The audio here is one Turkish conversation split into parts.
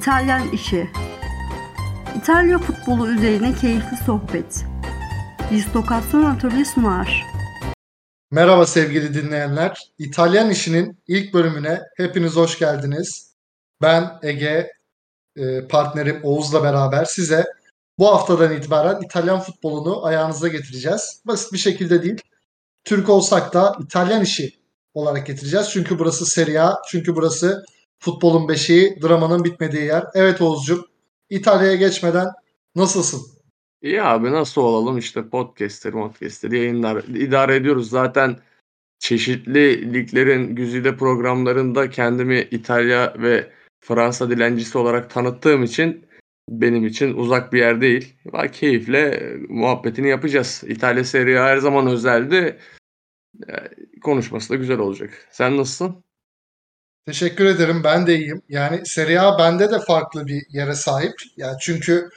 İtalyan işi. İtalya futbolu üzerine keyifli sohbet. Distokasyon Atölye sunar. Merhaba sevgili dinleyenler. İtalyan işinin ilk bölümüne hepiniz hoş geldiniz. Ben Ege, e, partnerim Oğuz'la beraber size bu haftadan itibaren İtalyan futbolunu ayağınıza getireceğiz. Basit bir şekilde değil. Türk olsak da İtalyan işi olarak getireceğiz. Çünkü burası Serie A, çünkü burası futbolun beşiği, dramanın bitmediği yer. Evet Oğuz'cum, İtalya'ya geçmeden nasılsın? İyi abi nasıl olalım işte podcast'leri podcast'leri yayınlar idare ediyoruz. Zaten çeşitli liglerin güzide programlarında kendimi İtalya ve Fransa dilencisi olarak tanıttığım için benim için uzak bir yer değil. Ve keyifle muhabbetini yapacağız. İtalya Serie A her zaman özeldi. Konuşması da güzel olacak. Sen nasılsın? Teşekkür ederim. Ben de iyiyim. Yani Serie A bende de farklı bir yere sahip. Yani çünkü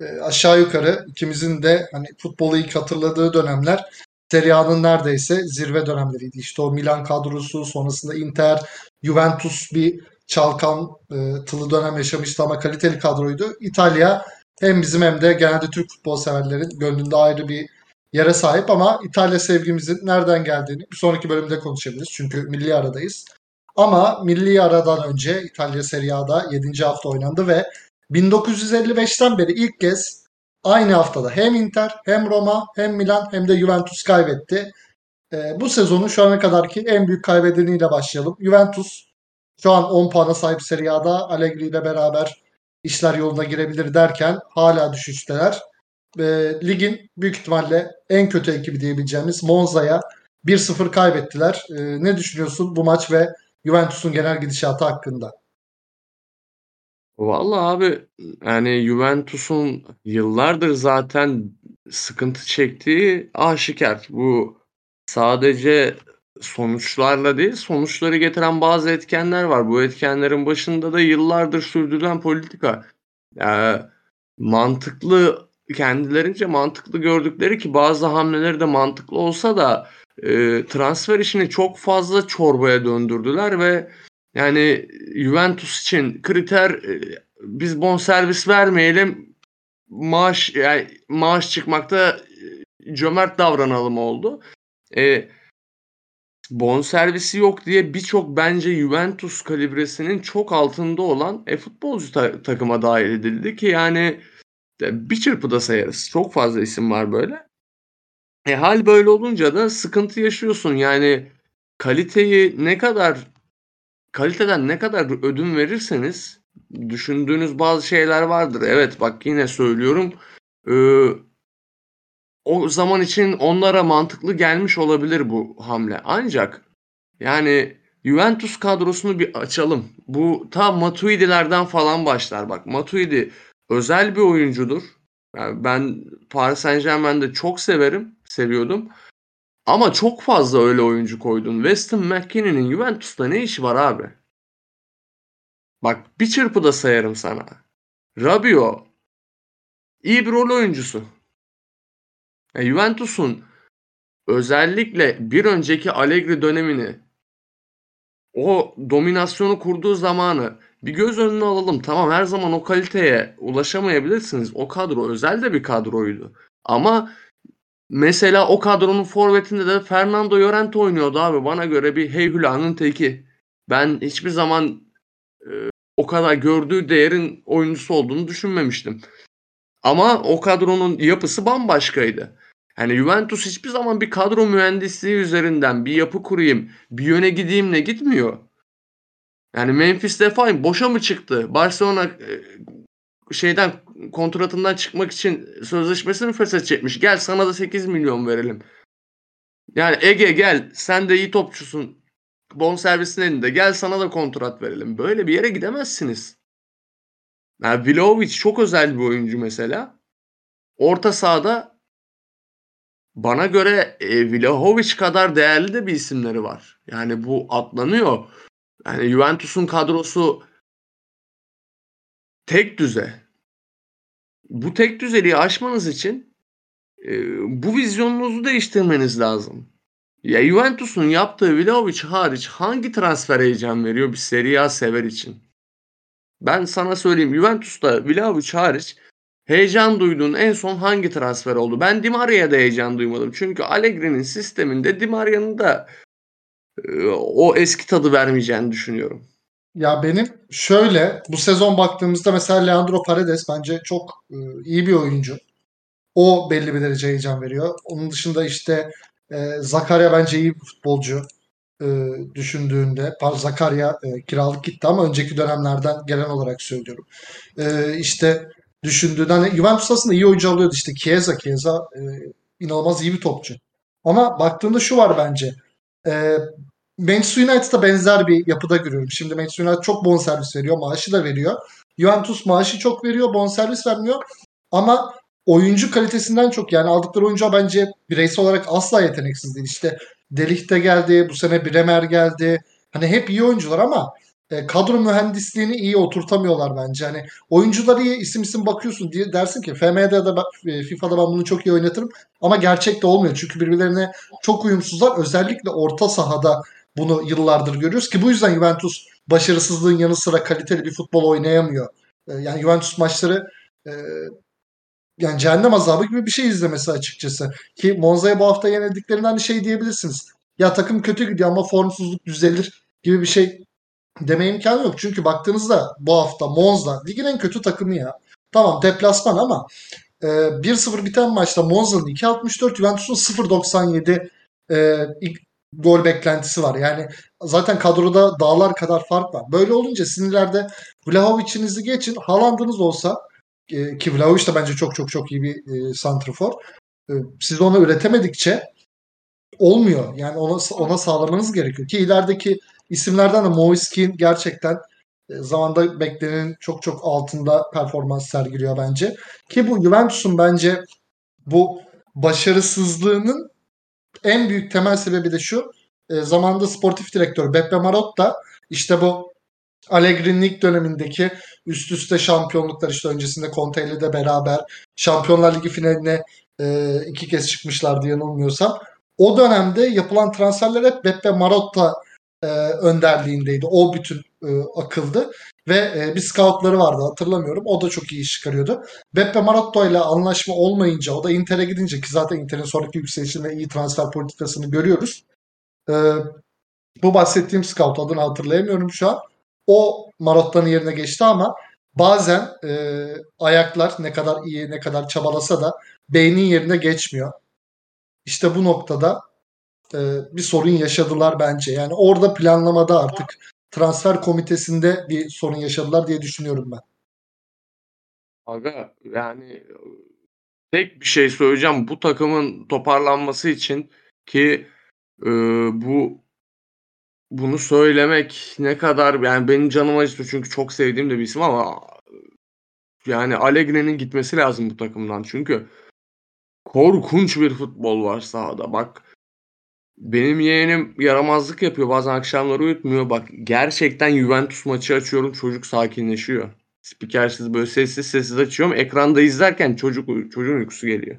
e, aşağı yukarı ikimizin de hani futbolu ilk hatırladığı dönemler Serie A'nın neredeyse zirve dönemleriydi. İşte o Milan kadrosu, sonrasında Inter, Juventus bir çalkan e, tılı dönem yaşamıştı ama kaliteli kadroydu. İtalya hem bizim hem de genelde Türk futbol severlerin gönlünde ayrı bir yere sahip ama İtalya sevgimizin nereden geldiğini bir sonraki bölümde konuşabiliriz. Çünkü milli aradayız. Ama milli aradan önce İtalya Serie A'da 7. hafta oynandı ve 1955'ten beri ilk kez aynı haftada hem Inter hem Roma hem Milan hem de Juventus kaybetti. E, bu sezonun şu ana kadarki en büyük kaybedeniyle başlayalım. Juventus şu an 10 puana sahip Serie A'da Allegri ile beraber işler yoluna girebilir derken hala düşüşteler. E, ligin büyük ihtimalle en kötü ekibi diyebileceğimiz Monza'ya 1-0 kaybettiler. E, ne düşünüyorsun bu maç ve Juventus'un genel gidişatı hakkında? Vallahi abi yani Juventus'un yıllardır zaten sıkıntı çektiği aşikar. Bu sadece sonuçlarla değil, sonuçları getiren bazı etkenler var. Bu etkenlerin başında da yıllardır sürdürülen politika. Yani mantıklı kendilerince mantıklı gördükleri ki bazı hamleleri de mantıklı olsa da e, transfer işini çok fazla çorbaya döndürdüler ve yani Juventus için kriter e, biz bonservis vermeyelim maaş yani maaş çıkmakta e, cömert davranalım oldu. E, bonservisi yok diye birçok bence Juventus kalibresinin çok altında olan e, futbolcu ta- takıma dahil edildi ki yani bir çırpıda sayarız. Çok fazla isim var böyle. E, hal böyle olunca da sıkıntı yaşıyorsun. Yani kaliteyi ne kadar kaliteden ne kadar ödün verirseniz düşündüğünüz bazı şeyler vardır. Evet bak yine söylüyorum. E, o zaman için onlara mantıklı gelmiş olabilir bu hamle. Ancak yani Juventus kadrosunu bir açalım. Bu ta Matuidi'lerden falan başlar bak. Matuidi özel bir oyuncudur. Yani ben Paris Saint Germain'de çok severim, seviyordum. Ama çok fazla öyle oyuncu koydun. Weston McKinney'nin Juventus'ta ne işi var abi? Bak bir çırpıda sayarım sana. Rabiot iyi bir rol oyuncusu. Yani Juventus'un özellikle bir önceki Allegri dönemini o dominasyonu kurduğu zamanı bir göz önüne alalım. Tamam her zaman o kaliteye ulaşamayabilirsiniz. O kadro özel de bir kadroydu. Ama mesela o kadronun forvetinde de Fernando Llorente oynuyordu abi. Bana göre bir heyhülanın teki. Ben hiçbir zaman e, o kadar gördüğü değerin oyuncusu olduğunu düşünmemiştim. Ama o kadronun yapısı bambaşkaydı. Yani Juventus hiçbir zaman bir kadro mühendisliği üzerinden bir yapı kurayım, bir yöne gideyimle gitmiyor. Yani Memphis Depay boşa mı çıktı? Barcelona e, şeyden kontratından çıkmak için sözleşmesini feshet çekmiş. Gel sana da 8 milyon verelim. Yani Ege gel sen de iyi topçusun. Bon servisin elinde. Gel sana da kontrat verelim. Böyle bir yere gidemezsiniz. Yani Vlahovic çok özel bir oyuncu mesela. Orta sahada bana göre e, Vlahovic kadar değerli de bir isimleri var. Yani bu atlanıyor. Yani Juventus'un kadrosu tek düze. Bu tek düzeliği aşmanız için e, bu vizyonunuzu değiştirmeniz lazım. Ya Juventus'un yaptığı Vlahovic hariç hangi transfer heyecan veriyor bir Serie A sever için? Ben sana söyleyeyim Juventus'ta Vlahovic hariç heyecan duyduğun en son hangi transfer oldu? Ben Di Maria'ya da heyecan duymadım. Çünkü Allegri'nin sisteminde Di Maria'nın da o eski tadı vermeyeceğini düşünüyorum. Ya benim şöyle bu sezon baktığımızda mesela Leandro Paredes bence çok e, iyi bir oyuncu. O belli bir derece heyecan veriyor. Onun dışında işte e, Zakaria bence iyi bir futbolcu e, düşündüğünde. Zakaria e, kiralık gitti ama önceki dönemlerden gelen olarak söylüyorum. E, işte düşündüğünde hani Juventus aslında iyi oyuncu alıyordu işte Chiesa. Chiesa e, inanılmaz iyi bir topçu. Ama baktığında şu var bence. E, Manchester United'a benzer bir yapıda görüyorum. Şimdi Manchester United çok bonservis veriyor. Maaşı da veriyor. Juventus maaşı çok veriyor. Bonservis vermiyor. Ama oyuncu kalitesinden çok yani aldıkları oyuncu bence bireysel olarak asla yeteneksiz değil. İşte Delik de geldi. Bu sene Bremer geldi. Hani hep iyi oyuncular ama e, kadro mühendisliğini iyi oturtamıyorlar bence. Hani oyuncular iyi isim isim bakıyorsun diye dersin ki FM'de ya da e, FIFA'da ben bunu çok iyi oynatırım ama gerçekte olmuyor. Çünkü birbirlerine çok uyumsuzlar. Özellikle orta sahada bunu yıllardır görüyoruz ki bu yüzden Juventus başarısızlığın yanı sıra kaliteli bir futbol oynayamıyor. E, yani Juventus maçları e, yani cehennem azabı gibi bir şey izlemesi açıkçası. Ki Monza'ya bu hafta yenildiklerinden şey diyebilirsiniz. Ya takım kötü gidiyor ama formsuzluk düzelir gibi bir şey deme imkanı yok. Çünkü baktığınızda bu hafta Monza ligin en kötü takımı ya. Tamam deplasman ama e, 1-0 biten maçta Monza'nın 2.64 Juventus'un 0.97 e, gol beklentisi var. Yani zaten kadroda dağlar kadar fark var. Böyle olunca sinirlerde Vlahovic'inizi geçin. Haaland'ınız olsa e, ki Vlahovic de bence çok çok çok iyi bir e, santrfor. E, siz onu üretemedikçe olmuyor. Yani ona ona sağlamanız gerekiyor. Ki ilerideki isimlerden de Moiskin gerçekten e, zamanda beklenenin çok çok altında performans sergiliyor bence. Ki bu Juventus'un bence bu başarısızlığının en büyük temel sebebi de şu. E, zamanında sportif direktör Beppe Marotta işte bu Allegri'nin dönemindeki üst üste şampiyonluklar işte öncesinde Conte ile de beraber Şampiyonlar Ligi finaline e, iki kez çıkmışlardı yanılmıyorsam. O dönemde yapılan transferler hep Beppe Marotta e, önderliğindeydi. O bütün e, akıldı. Ve e, bir scoutları vardı hatırlamıyorum. O da çok iyi iş çıkarıyordu. Beppe Marotta ile anlaşma olmayınca o da Inter'e gidince ki zaten Inter'in sonraki yükselişinde iyi transfer politikasını görüyoruz. E, bu bahsettiğim scout adını hatırlayamıyorum şu an. O Marotta'nın yerine geçti ama bazen e, ayaklar ne kadar iyi ne kadar çabalasa da beynin yerine geçmiyor. İşte bu noktada e, bir sorun yaşadılar bence. Yani orada planlamada artık transfer komitesinde bir sorun yaşadılar diye düşünüyorum ben. Aga yani tek bir şey söyleyeceğim. Bu takımın toparlanması için ki e, bu bunu söylemek ne kadar yani benim canım acıtıyor çünkü çok sevdiğim de bir isim ama yani Allegri'nin gitmesi lazım bu takımdan. Çünkü korkunç bir futbol var sahada. Bak benim yeğenim yaramazlık yapıyor. Bazen akşamları uyutmuyor. Bak gerçekten Juventus maçı açıyorum. Çocuk sakinleşiyor. Spikersiz böyle sessiz sessiz açıyorum. Ekranda izlerken çocuk çocuğun uykusu geliyor.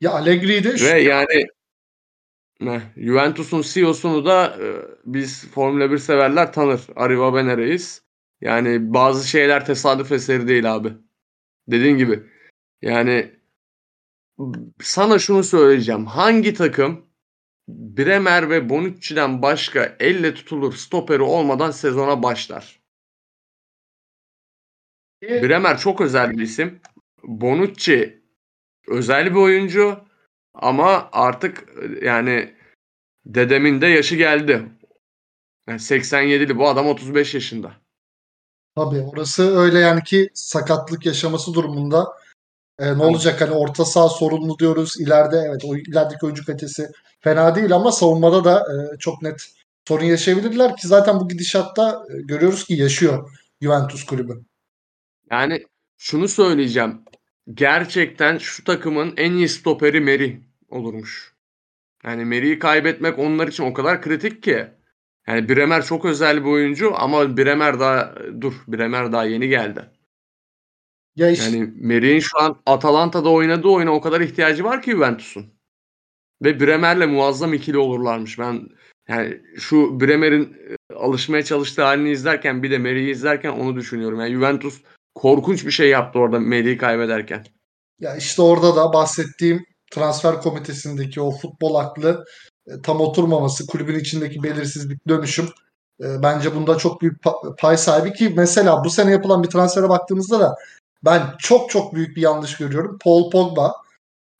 Ya Allegri'yi de şu... Ve yani ne, Juventus'un CEO'sunu da e, biz Formula 1 severler tanır. Arriva Bene Reis. Yani bazı şeyler tesadüf eseri değil abi. Dediğin gibi. Yani sana şunu söyleyeceğim. Hangi takım Bremer ve Bonucci'den başka elle tutulur stoperi olmadan sezona başlar? Bremer çok özel bir isim. Bonucci özel bir oyuncu ama artık yani dedemin de yaşı geldi. Yani 87'li bu adam 35 yaşında. Tabii orası öyle yani ki sakatlık yaşaması durumunda e, ne olacak hani orta saha sorunlu diyoruz. İleride evet o ilerideki oyuncu kalitesi fena değil ama savunmada da e, çok net sorun yaşayabilirler ki zaten bu gidişatta e, görüyoruz ki yaşıyor Juventus kulübü. Yani şunu söyleyeceğim. Gerçekten şu takımın en iyi stoperi Meri olurmuş. Yani Meri'yi kaybetmek onlar için o kadar kritik ki. Yani Bremer çok özel bir oyuncu ama Bremer daha dur Bremer daha yeni geldi. Ya işte. Yani Meri'nin şu an Atalanta'da oynadığı oyuna o kadar ihtiyacı var ki Juventus'un. Ve Bremer'le muazzam ikili olurlarmış. Ben yani şu Bremer'in alışmaya çalıştığı halini izlerken bir de Meri'yi izlerken onu düşünüyorum. Yani Juventus korkunç bir şey yaptı orada Meri'yi kaybederken. Ya işte orada da bahsettiğim transfer komitesindeki o futbol aklı e, tam oturmaması, kulübün içindeki belirsizlik, dönüşüm e, bence bunda çok büyük pa- pay sahibi ki mesela bu sene yapılan bir transfere baktığımızda da ben çok çok büyük bir yanlış görüyorum. Paul Pogba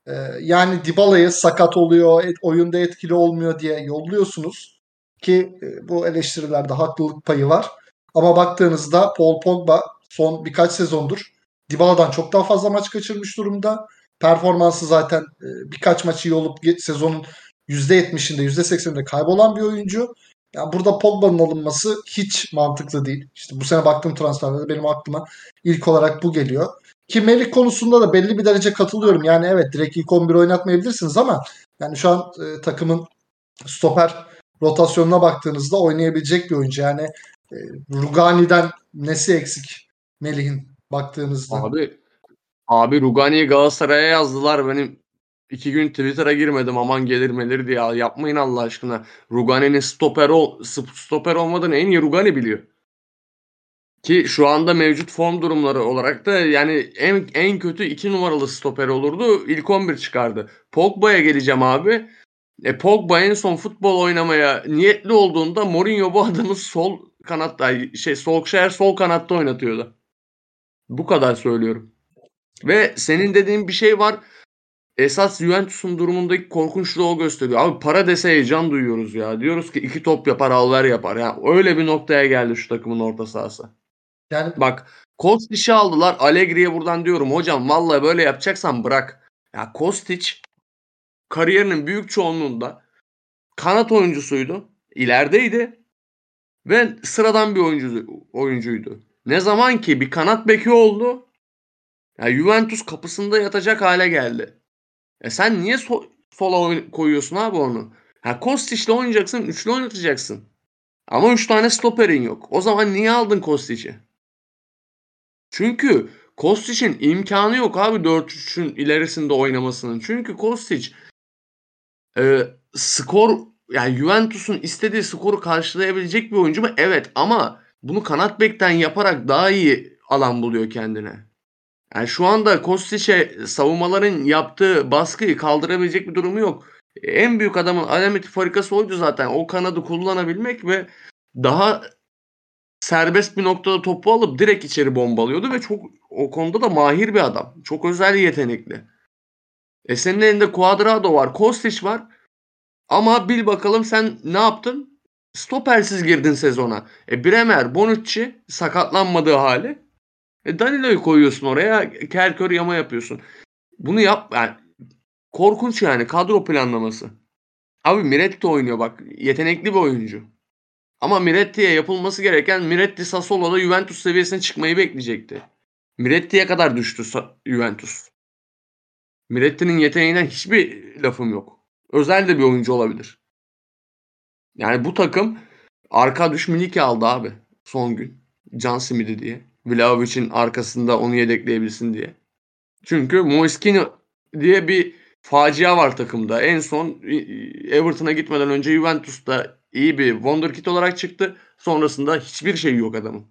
e, yani Dybala'yı sakat oluyor, et- oyunda etkili olmuyor diye yolluyorsunuz ki e, bu eleştirilerde haklılık payı var. Ama baktığınızda Paul Pogba son birkaç sezondur Dybala'dan çok daha fazla maç kaçırmış durumda. Performansı zaten e, birkaç maçı iyi olup sezonun %70'inde %80'inde kaybolan bir oyuncu. Yani burada Pogba'nın alınması hiç mantıklı değil. İşte bu sene baktığım transferlerde benim aklıma ilk olarak bu geliyor. Ki Melih konusunda da belli bir derece katılıyorum. Yani evet direkt ilk 11 oynatmayabilirsiniz ama yani şu an e, takımın stoper rotasyonuna baktığınızda oynayabilecek bir oyuncu. Yani e, Rugani'den nesi eksik Melih'in baktığınızda? Abi abi Rugani'yi Galatasaray'a yazdılar. Benim iki gün Twitter'a girmedim aman gelir melir diye. Ya Yapmayın Allah aşkına. Rugani'nin stoper, ol, stoper olmadığını en iyi Rugani biliyor. Ki şu anda mevcut form durumları olarak da yani en, en kötü iki numaralı stoper olurdu. İlk 11 çıkardı. Pogba'ya geleceğim abi. E, Pogba en son futbol oynamaya niyetli olduğunda Mourinho bu adamı sol kanatta şey Solskjaer sol kanatta oynatıyordu. Bu kadar söylüyorum. Ve senin dediğin bir şey var. Esas Juventus'un durumundaki korkunçluğu o gösteriyor. Abi para dese heyecan duyuyoruz ya. Diyoruz ki iki top yapar, alver yapar. Ya öyle bir noktaya geldi şu takımın orta sahası. Yani Bak Kostic'i aldılar. Allegri'ye buradan diyorum hocam vallahi böyle yapacaksan bırak. Ya Kostic kariyerinin büyük çoğunluğunda kanat oyuncusuydu. İlerideydi. Ve sıradan bir oyuncu, oyuncuydu. Ne zaman ki bir kanat beki oldu. Ya Juventus kapısında yatacak hale geldi. E sen niye so- sola koyuyorsun abi onu? Ha Kostic'le oynayacaksın, üçlü oynatacaksın. Ama üç tane stoperin yok. O zaman niye aldın Kostic'i? Çünkü Kostic'in imkanı yok abi 4-3'ün ilerisinde oynamasının. Çünkü Kostic e, skor yani Juventus'un istediği skoru karşılayabilecek bir oyuncu mu? Evet ama bunu kanat bekten yaparak daha iyi alan buluyor kendine. Yani şu anda Kostic'e savunmaların yaptığı baskıyı kaldırabilecek bir durumu yok. En büyük adamın alameti farikası oydu zaten. O kanadı kullanabilmek ve daha serbest bir noktada topu alıp direkt içeri bombalıyordu ve çok o konuda da mahir bir adam. Çok özel yetenekli. E senin elinde Cuadrado var, Kostic var. Ama bil bakalım sen ne yaptın? Stopersiz girdin sezona. E Bremer, Bonucci sakatlanmadığı hali. E Danilo'yu koyuyorsun oraya. Kerkör yama yapıyorsun. Bunu yap yani korkunç yani kadro planlaması. Abi Miretti oynuyor bak. Yetenekli bir oyuncu. Ama Miretti'ye yapılması gereken Miretti Sassuolo'da Juventus seviyesine çıkmayı bekleyecekti. Miretti'ye kadar düştü Juventus. Miretti'nin yeteneğinden hiçbir lafım yok. Özel de bir oyuncu olabilir. Yani bu takım Arkadiusz Milik'i aldı abi son gün. Can Smith'i diye. Vlahovic'in arkasında onu yedekleyebilsin diye. Çünkü Moiskini diye bir facia var takımda. En son e, Everton'a gitmeden önce Juventus'ta iyi bir wonderkid olarak çıktı. Sonrasında hiçbir şey yok adamın.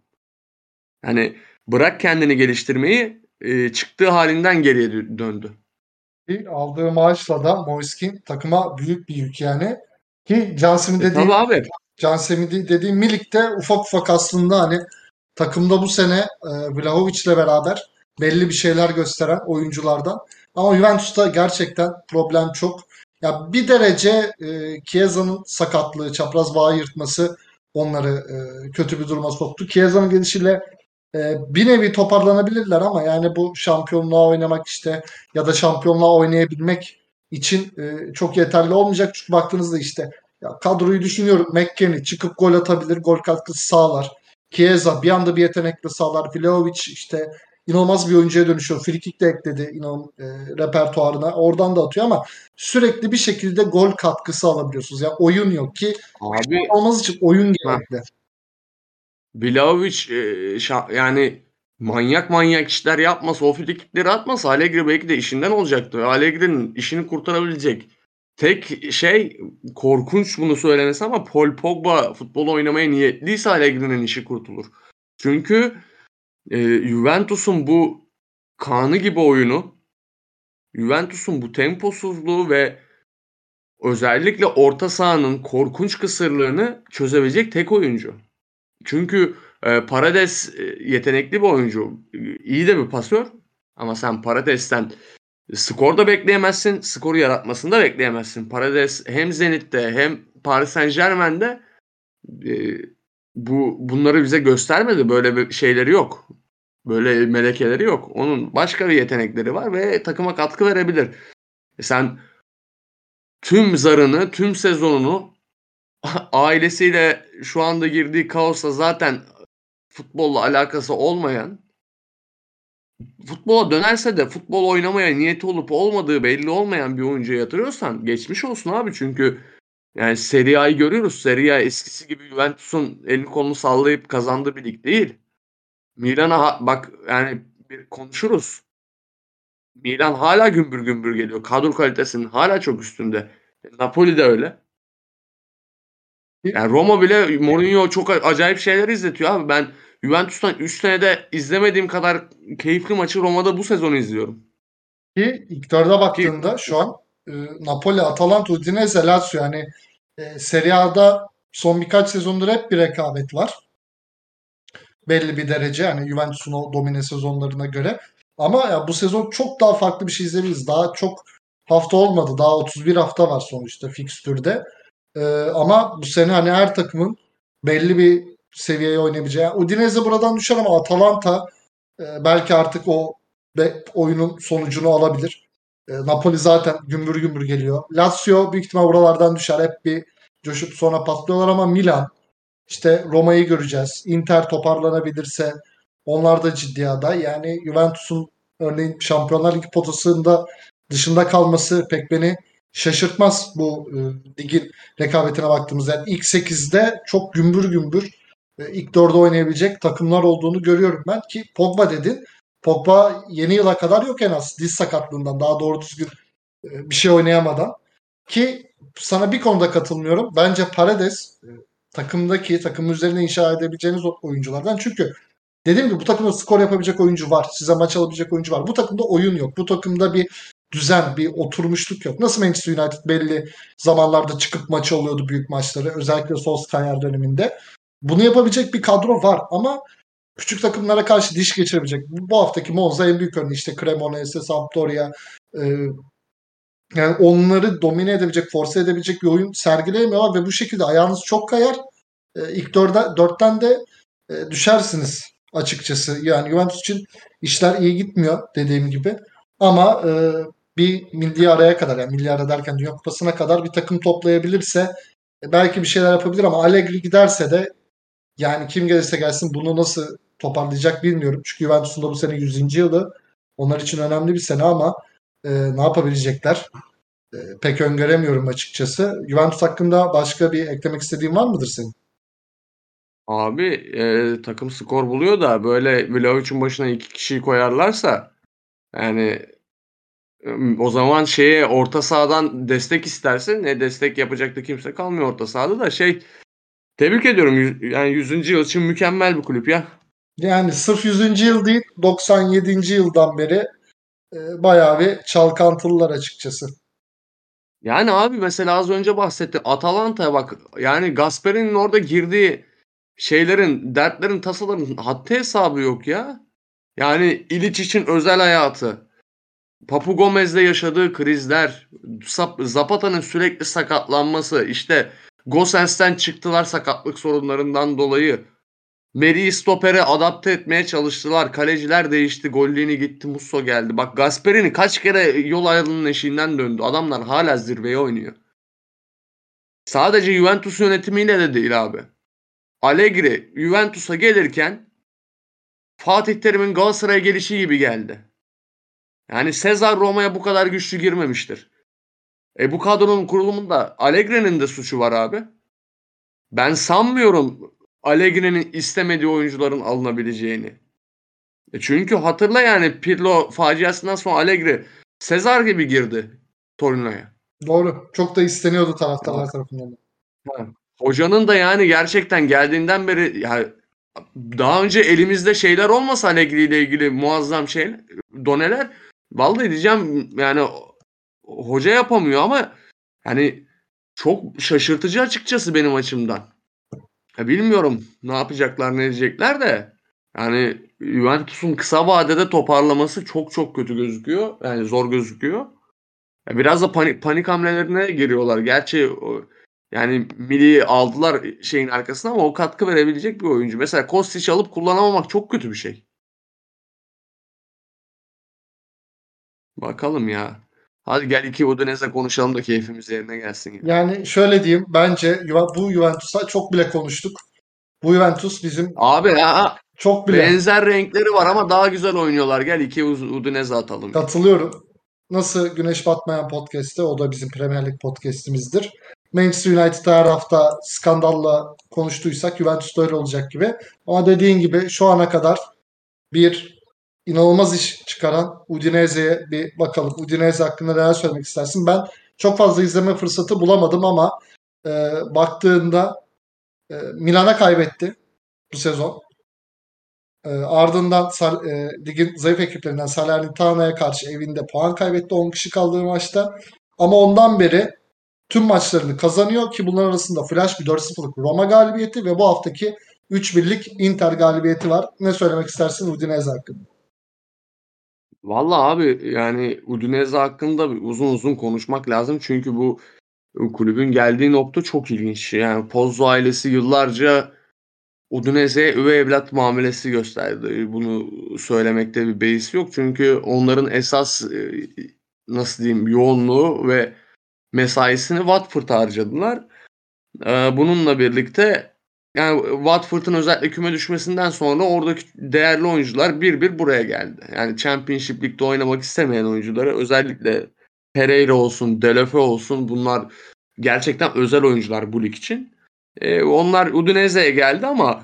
Yani bırak kendini geliştirmeyi e, çıktığı halinden geriye dö- döndü. aldığı maaşla da Moiskin takıma büyük bir yük yani. Ki Cansem'in E, dediği abi. Cansem'in dediği Milik de ufak ufak aslında hani takımda bu sene e, Vlahovic'le beraber belli bir şeyler gösteren oyunculardan. Ama Juventus'ta gerçekten problem çok. Ya bir derece e, Chiesa'nın sakatlığı, çapraz bağı yırtması onları e, kötü bir duruma soktu. Chiesa'nın gelişiyle e, bir nevi toparlanabilirler ama yani bu şampiyonluğa oynamak işte ya da şampiyonluğa oynayabilmek için e, çok yeterli olmayacak. Çünkü baktığınızda işte ya kadroyu düşünüyorum. McKennie çıkıp gol atabilir, gol katkısı sağlar. Chiesa bir anda bir yetenekle sağlar. Vlahovic işte inanılmaz bir oyuncuya dönüşüyor. Frikik de ekledi inan e, repertuarına. Oradan da atıyor ama sürekli bir şekilde gol katkısı alabiliyorsunuz. Yani oyun yok ki Abi olması için oyun gerekli. Vlahovic e, şa- yani manyak manyak işler yapmasa, o frikikleri atmasa Allegri belki de işinden olacaktı. Allegri'nin işini kurtarabilecek tek şey korkunç bunu söylemesi ama Paul Pogba futbol oynamaya niyetliyse Allegri'nin işi kurtulur. Çünkü e, Juventus'un bu kanı gibi oyunu, Juventus'un bu temposuzluğu ve özellikle orta sahanın korkunç kısırlığını çözebilecek tek oyuncu. Çünkü e, Parades e, yetenekli bir oyuncu, iyi de bir pasör ama sen Parades'ten skor da bekleyemezsin, skoru yaratmasını da bekleyemezsin. Parades hem Zenit'te hem Paris Saint Germain'de e, bu bunları bize göstermedi. Böyle bir şeyleri yok. Böyle melekeleri yok. Onun başka bir yetenekleri var ve takıma katkı verebilir. E sen tüm zarını, tüm sezonunu ailesiyle şu anda girdiği kaosa zaten futbolla alakası olmayan futbola dönerse de futbol oynamaya niyeti olup olmadığı belli olmayan bir oyuncuya yatırıyorsan geçmiş olsun abi çünkü yani Serie A'yı görüyoruz. Serie A eskisi gibi Juventus'un elini kolunu sallayıp kazandığı bir lig değil. Milan'a bak yani bir konuşuruz. Milan hala gümbür gümbür geliyor. Kadro kalitesinin hala çok üstünde. Napoli de öyle. Yani Roma bile Mourinho çok acayip şeyler izletiyor abi. Ben Juventus'tan 3 senede izlemediğim kadar keyifli maçı Roma'da bu sezonu izliyorum. Ki dörde baktığında şu an e, Napoli, Atalanta, Udinese, Lazio yani e, Serie A'da son birkaç sezondur hep bir rekabet var. Belli bir derece yani Juventus'un o domine sezonlarına göre. Ama ya bu sezon çok daha farklı bir şey izleyebiliriz. Daha çok hafta olmadı. Daha 31 hafta var sonuçta fikstürde. Ee, ama bu sene hani her takımın belli bir seviyeye oynayabileceği. Udinese buradan düşer ama Atalanta e, belki artık o be, oyunun sonucunu alabilir. E, Napoli zaten gümbür gümbür geliyor. Lazio büyük ihtimal buralardan düşer. Hep bir coşup sonra patlıyorlar ama Milan işte Roma'yı göreceğiz. Inter toparlanabilirse onlar da ciddi aday. Yani Juventus'un örneğin Şampiyonlar Ligi potasında dışında kalması pek beni şaşırtmaz bu e, ligin rekabetine baktığımızda. Yani ilk 8'de çok gümbür gümbür ilk 4'de oynayabilecek takımlar olduğunu görüyorum ben ki Pogba dedin. Pogba yeni yıla kadar yok en az diz sakatlığından daha doğru düzgün e, bir şey oynayamadan. Ki sana bir konuda katılmıyorum. Bence Paredes e, takımdaki takım üzerine inşa edebileceğiniz oyunculardan. Çünkü dediğim gibi bu takımda skor yapabilecek oyuncu var. Size maç alabilecek oyuncu var. Bu takımda oyun yok. Bu takımda bir düzen, bir oturmuşluk yok. Nasıl Manchester United belli zamanlarda çıkıp maç alıyordu büyük maçları. Özellikle Solskjaer döneminde. Bunu yapabilecek bir kadro var ama küçük takımlara karşı diş geçirebilecek. Bu haftaki Monza en büyük örneği işte Cremonese, Sampdoria e, yani onları domine edebilecek, force edebilecek bir oyun sergileyemiyorlar ve bu şekilde ayağınız çok kayar. E, ilk dörde, dörtten de e, düşersiniz açıkçası. Yani Juventus için işler iyi gitmiyor dediğim gibi. Ama e, bir milli araya kadar yani milli ara derken Dünya Kupası'na kadar bir takım toplayabilirse e, belki bir şeyler yapabilir ama Allegri giderse de yani kim gelirse gelsin bunu nasıl toparlayacak bilmiyorum. Çünkü Juventus'un da bu sene 100. yılı. Onlar için önemli bir sene ama e, ne yapabilecekler? E, pek öngöremiyorum açıkçası. Juventus hakkında başka bir eklemek istediğin var mıdır senin? Abi e, takım skor buluyor da böyle Vlahovic'in başına iki kişiyi koyarlarsa yani o zaman şeye orta sahadan destek istersin. Ne destek yapacak da kimse kalmıyor orta sahada da şey tebrik ediyorum. Yani 100. yıl için mükemmel bir kulüp ya. Yani sırf 100. yıl değil 97. yıldan beri e, bayağı bir çalkantılılar açıkçası. Yani abi mesela az önce bahsetti. Atalanta'ya bak. Yani Gasperi'nin orada girdiği şeylerin, dertlerin, tasaların haddi hesabı yok ya. Yani İliç için özel hayatı. Papu Gomez'le yaşadığı krizler, Zapata'nın sürekli sakatlanması, işte Gosens'ten çıktılar sakatlık sorunlarından dolayı. Meri'yi stopere adapte etmeye çalıştılar. Kaleciler değişti. Gollini gitti. Musso geldi. Bak Gasperini kaç kere yol ayrılığının eşiğinden döndü. Adamlar hala zirveye oynuyor. Sadece Juventus yönetimiyle de değil abi. Allegri Juventus'a gelirken Fatih Terim'in Galatasaray'a gelişi gibi geldi. Yani Sezar Roma'ya bu kadar güçlü girmemiştir. E bu kadronun kurulumunda Allegri'nin de suçu var abi. Ben sanmıyorum Allegri'nin istemediği oyuncuların alınabileceğini. E çünkü hatırla yani Pirlo faciasından sonra Allegri Sezar gibi girdi Torino'ya. Doğru. Çok da isteniyordu taraftarlar tarafından. Hocanın da yani gerçekten geldiğinden beri yani daha önce elimizde şeyler olmasa Allegri ile ilgili muazzam şey doneler vallahi diyeceğim yani hoca yapamıyor ama yani çok şaşırtıcı açıkçası benim açımdan. Ya bilmiyorum ne yapacaklar ne edecekler de yani Juventus'un kısa vadede toparlaması çok çok kötü gözüküyor. Yani zor gözüküyor. Ya biraz da panik, panik hamlelerine giriyorlar. Gerçi yani Mili aldılar şeyin arkasına ama o katkı verebilecek bir oyuncu. Mesela Kostić alıp kullanamamak çok kötü bir şey. Bakalım ya. Hadi gel iki Udinese konuşalım da keyfimiz yerine gelsin. Ya. Yani şöyle diyeyim. Bence bu Juventus'a çok bile konuştuk. Bu Juventus bizim Abi ya çok bile benzer renkleri var ama daha güzel oynuyorlar. Gel iki Udinese atalım. Katılıyorum. Nasıl Güneş Batmayan podcast'te o da bizim Premier Lig podcast'imizdir. Manchester United her hafta skandalla konuştuysak Juventus da öyle olacak gibi. Ama dediğin gibi şu ana kadar bir inanılmaz iş çıkaran Udinese'ye bir bakalım. Udinese hakkında neler söylemek istersin? Ben çok fazla izleme fırsatı bulamadım ama e, baktığında e, Milan'a kaybetti bu sezon. E, ardından Sal, e, ligin zayıf ekiplerinden Salernitaná'ya karşı evinde puan kaybetti 10 kişi kaldığı maçta. Ama ondan beri tüm maçlarını kazanıyor ki bunlar arasında flash bir 4-0'lık Roma galibiyeti ve bu haftaki 3-1'lik Inter galibiyeti var. Ne söylemek istersin Udinese hakkında? Valla abi yani Udinese hakkında uzun uzun konuşmak lazım. Çünkü bu kulübün geldiği nokta çok ilginç. Yani Pozzo ailesi yıllarca Udinese'ye üvey evlat muamelesi gösterdi. Bunu söylemekte bir beis yok. Çünkü onların esas nasıl diyeyim yoğunluğu ve mesaisini Watford'a harcadılar. Bununla birlikte yani Watford'un özellikle küme düşmesinden sonra oradaki değerli oyuncular bir bir buraya geldi. Yani Championship Lig'de oynamak istemeyen oyuncuları özellikle Pereira olsun, Delefe olsun bunlar gerçekten özel oyuncular bu lig için. Ee, onlar Udinese'ye geldi ama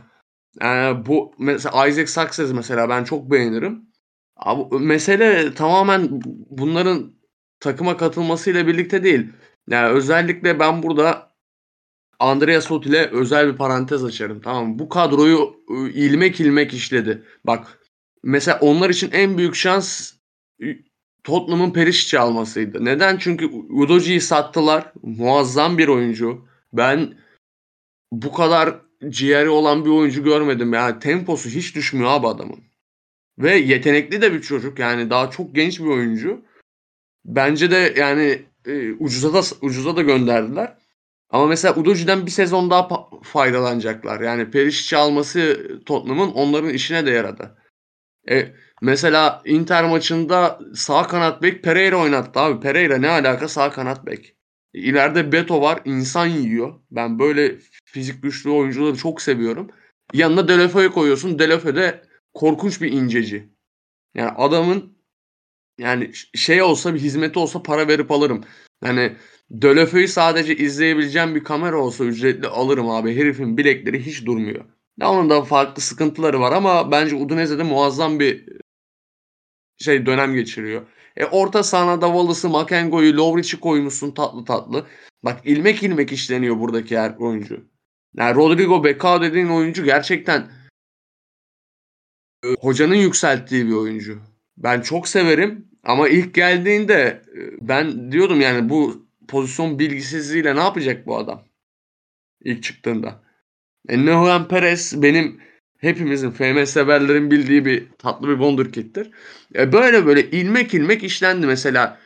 e, bu mesela Isaac Success mesela ben çok beğenirim. Abi, mesele tamamen bunların takıma katılmasıyla birlikte değil. Yani özellikle ben burada Andrea Sot ile özel bir parantez açarım. Tamam? Bu kadroyu ilmek ilmek işledi. Bak mesela onlar için en büyük şans Tottenham'ın Perişic'i almasıydı. Neden? Çünkü Udoji'yi sattılar. Muazzam bir oyuncu. Ben bu kadar ciğeri olan bir oyuncu görmedim. Yani temposu hiç düşmüyor abi adamın. Ve yetenekli de bir çocuk. Yani daha çok genç bir oyuncu. Bence de yani e, ucuza da ucuza da gönderdiler. Ama mesela Udoji'den bir sezon daha faydalanacaklar. Yani Perişic'i alması Tottenham'ın onların işine de yaradı. E, mesela Inter maçında sağ kanat bek Pereira oynattı abi. Pereira ne alaka sağ kanat bek. İleride Beto var insan yiyor. Ben böyle fizik güçlü oyuncuları çok seviyorum. Yanına Delefeu'yu koyuyorsun. Delefeu de korkunç bir inceci. Yani adamın yani şey olsa bir hizmeti olsa para verip alırım. Yani Dölöfeu'yu sadece izleyebileceğim bir kamera olsa ücretli alırım abi. Herifin bilekleri hiç durmuyor. Ya onun da farklı sıkıntıları var ama bence Udinese'de muazzam bir şey dönem geçiriyor. E orta sahada Wallace'ı, Makengo'yu, Lovric'i koymuşsun tatlı tatlı. Bak ilmek ilmek işleniyor buradaki her oyuncu. Yani Rodrigo Becao dediğin oyuncu gerçekten hocanın yükselttiği bir oyuncu. Ben çok severim ama ilk geldiğinde ben diyordum yani bu pozisyon bilgisizliğiyle ne yapacak bu adam? İlk çıktığında. E, Nehuan Perez benim hepimizin FM severlerin bildiği bir tatlı bir wonderkid'tir. E, böyle böyle ilmek ilmek işlendi mesela.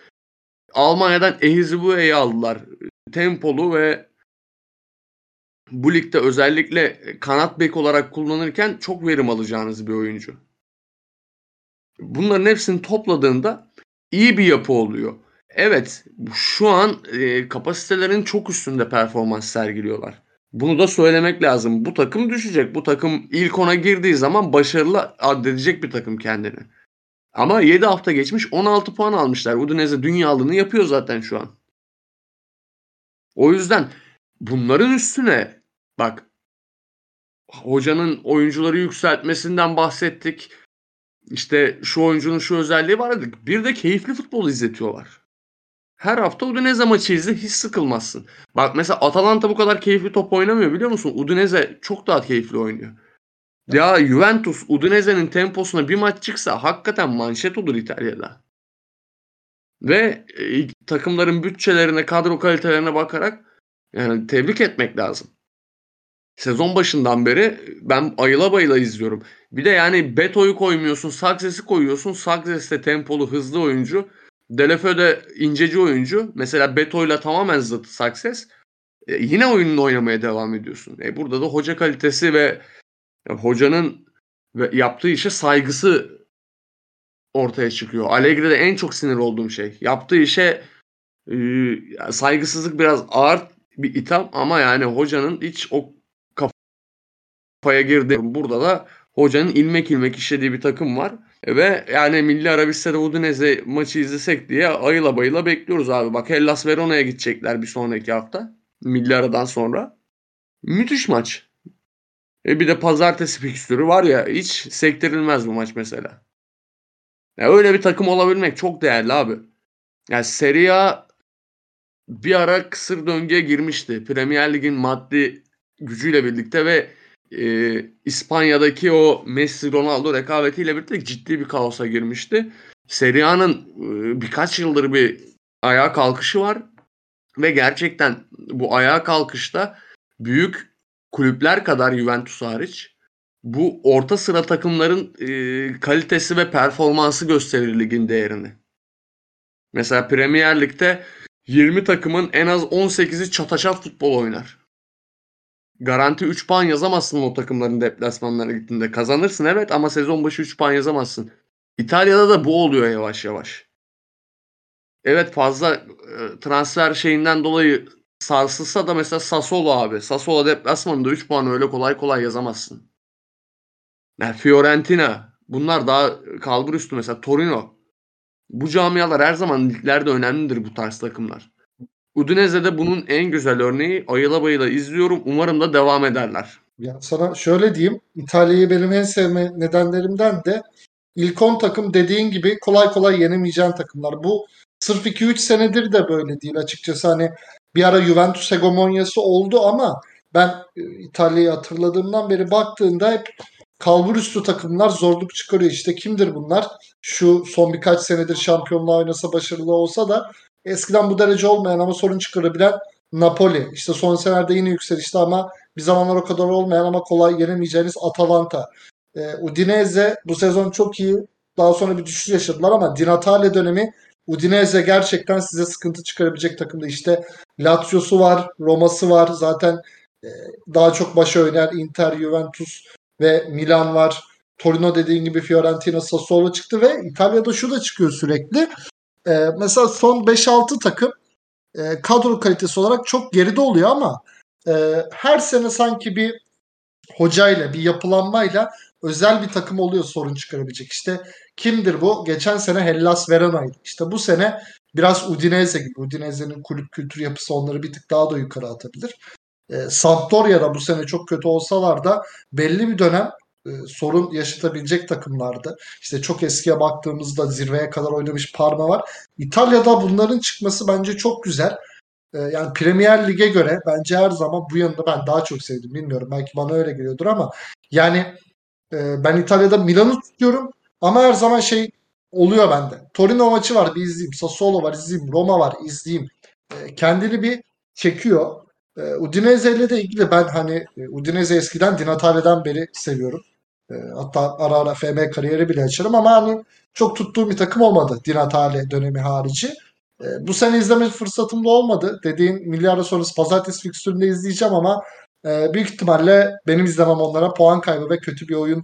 Almanya'dan Ehizibue'yi aldılar. Tempolu ve bu ligde özellikle kanat bek olarak kullanırken çok verim alacağınız bir oyuncu. Bunların hepsini topladığında iyi bir yapı oluyor. Evet, şu an e, kapasitelerin çok üstünde performans sergiliyorlar. Bunu da söylemek lazım. Bu takım düşecek. Bu takım ilk ona girdiği zaman başarılı addedecek bir takım kendini. Ama 7 hafta geçmiş 16 puan almışlar. Udinese dünyalığını yapıyor zaten şu an. O yüzden bunların üstüne bak hocanın oyuncuları yükseltmesinden bahsettik. İşte şu oyuncunun şu özelliği var dedik. Bir de keyifli futbol izletiyorlar. Her hafta Udinese maçı izle hiç sıkılmazsın. Bak mesela Atalanta bu kadar keyifli top oynamıyor biliyor musun? Udinese çok daha keyifli oynuyor. Ya Juventus Udinese'nin temposuna bir maç çıksa hakikaten manşet olur İtalya'da. Ve e, takımların bütçelerine, kadro kalitelerine bakarak yani tebrik etmek lazım. Sezon başından beri ben ayıla bayıla izliyorum. Bir de yani Beto'yu koymuyorsun, Sakses'i koyuyorsun. Sakses de tempolu, hızlı oyuncu. Delefeu de inceci oyuncu. Mesela Beto'yla tamamen zıt Sakses. E, yine oyununu oynamaya devam ediyorsun. E, burada da hoca kalitesi ve e, hocanın ve yaptığı işe saygısı ortaya çıkıyor. Allegri'de en çok sinir olduğum şey. Yaptığı işe e, saygısızlık biraz ağır bir itham ama yani hocanın hiç o kafaya girdi. Burada da hocanın ilmek ilmek işlediği bir takım var. Ve yani Milli Arabistan'da Udinese maçı izlesek diye ayıla bayıla bekliyoruz abi. Bak Hellas Verona'ya gidecekler bir sonraki hafta. Milli aradan sonra. Müthiş maç. E bir de pazartesi fikstürü var ya hiç sektirilmez bu maç mesela. Ya öyle bir takım olabilmek çok değerli abi. Yani Serie A bir ara kısır döngüye girmişti. Premier Lig'in maddi gücüyle birlikte ve e, İspanya'daki o Messi Ronaldo rekabetiyle birlikte ciddi bir kaosa girmişti. Serie A'nın e, birkaç yıldır bir ayağa kalkışı var ve gerçekten bu ayağa kalkışta büyük kulüpler kadar Juventus hariç bu orta sıra takımların e, kalitesi ve performansı gösterir ligin değerini. Mesela Premier Lig'de 20 takımın en az 18'i çataşaf futbol oynar. Garanti 3 puan yazamazsın o takımların deplasmanlarına gittiğinde. Kazanırsın evet ama sezon başı 3 puan yazamazsın. İtalya'da da bu oluyor yavaş yavaş. Evet fazla e, transfer şeyinden dolayı sarsılsa da mesela Sassuolo abi. Sassuolo deplasmanında 3 puan öyle kolay kolay yazamazsın. Yani Fiorentina bunlar daha kalbur üstü mesela Torino. Bu camialar her zaman liglerde önemlidir bu tarz takımlar. Udinese'de bunun en güzel örneği ayıla bayıla izliyorum. Umarım da devam ederler. Ya sana şöyle diyeyim. İtalya'yı benim en sevme nedenlerimden de ilk 10 takım dediğin gibi kolay kolay yenemeyeceğin takımlar. Bu sırf 2-3 senedir de böyle değil açıkçası. Hani bir ara Juventus hegemonyası oldu ama ben e, İtalya'yı hatırladığımdan beri baktığında hep kalbur üstü takımlar zorluk çıkarıyor. İşte kimdir bunlar? Şu son birkaç senedir şampiyonluğa oynasa başarılı olsa da eskiden bu derece olmayan ama sorun çıkarabilen Napoli. İşte son senelerde yine yükselişte ama bir zamanlar o kadar olmayan ama kolay yenemeyeceğiniz Atalanta. E, Udinese bu sezon çok iyi. Daha sonra bir düşüş yaşadılar ama Di Natale dönemi Udinese gerçekten size sıkıntı çıkarabilecek takımda. İşte Lazio'su var, Roma'sı var. Zaten e, daha çok başa oynar Inter, Juventus ve Milan var. Torino dediğin gibi Fiorentina, Sassuolo çıktı ve İtalya'da şu da çıkıyor sürekli. E, mesela son 5-6 takım e, kadro kalitesi olarak çok geride oluyor ama e, her sene sanki bir hocayla, bir yapılanmayla özel bir takım oluyor sorun çıkarabilecek. İşte kimdir bu? Geçen sene Hellas Verona'ydı. İşte bu sene biraz Udinese gibi. Udinese'nin kulüp kültür yapısı onları bir tık daha da yukarı atabilir. E, Sampdoria'da bu sene çok kötü olsalar da belli bir dönem e, sorun yaşatabilecek takımlardı. İşte çok eskiye baktığımızda zirveye kadar oynamış Parma var. İtalya'da bunların çıkması bence çok güzel. E, yani Premier Lig'e göre bence her zaman bu yanında ben daha çok sevdim. Bilmiyorum belki bana öyle geliyordur ama yani e, ben İtalya'da Milan'ı tutuyorum ama her zaman şey oluyor bende. Torino maçı var bir izleyeyim. Sassuolo var izleyeyim. Roma var izleyeyim. E, kendini bir çekiyor. Udinese ile de ilgili ben hani Udinese eskiden Di Natale'den beri seviyorum. E, hatta ara ara FM kariyeri bile açarım ama hani çok tuttuğum bir takım olmadı Di Natale dönemi harici. E, bu sene izleme fırsatım da olmadı. Dediğin milyarda sonrası pazartesi fikstüründe izleyeceğim ama e, büyük ihtimalle benim izlemem onlara puan kaybı ve kötü bir oyun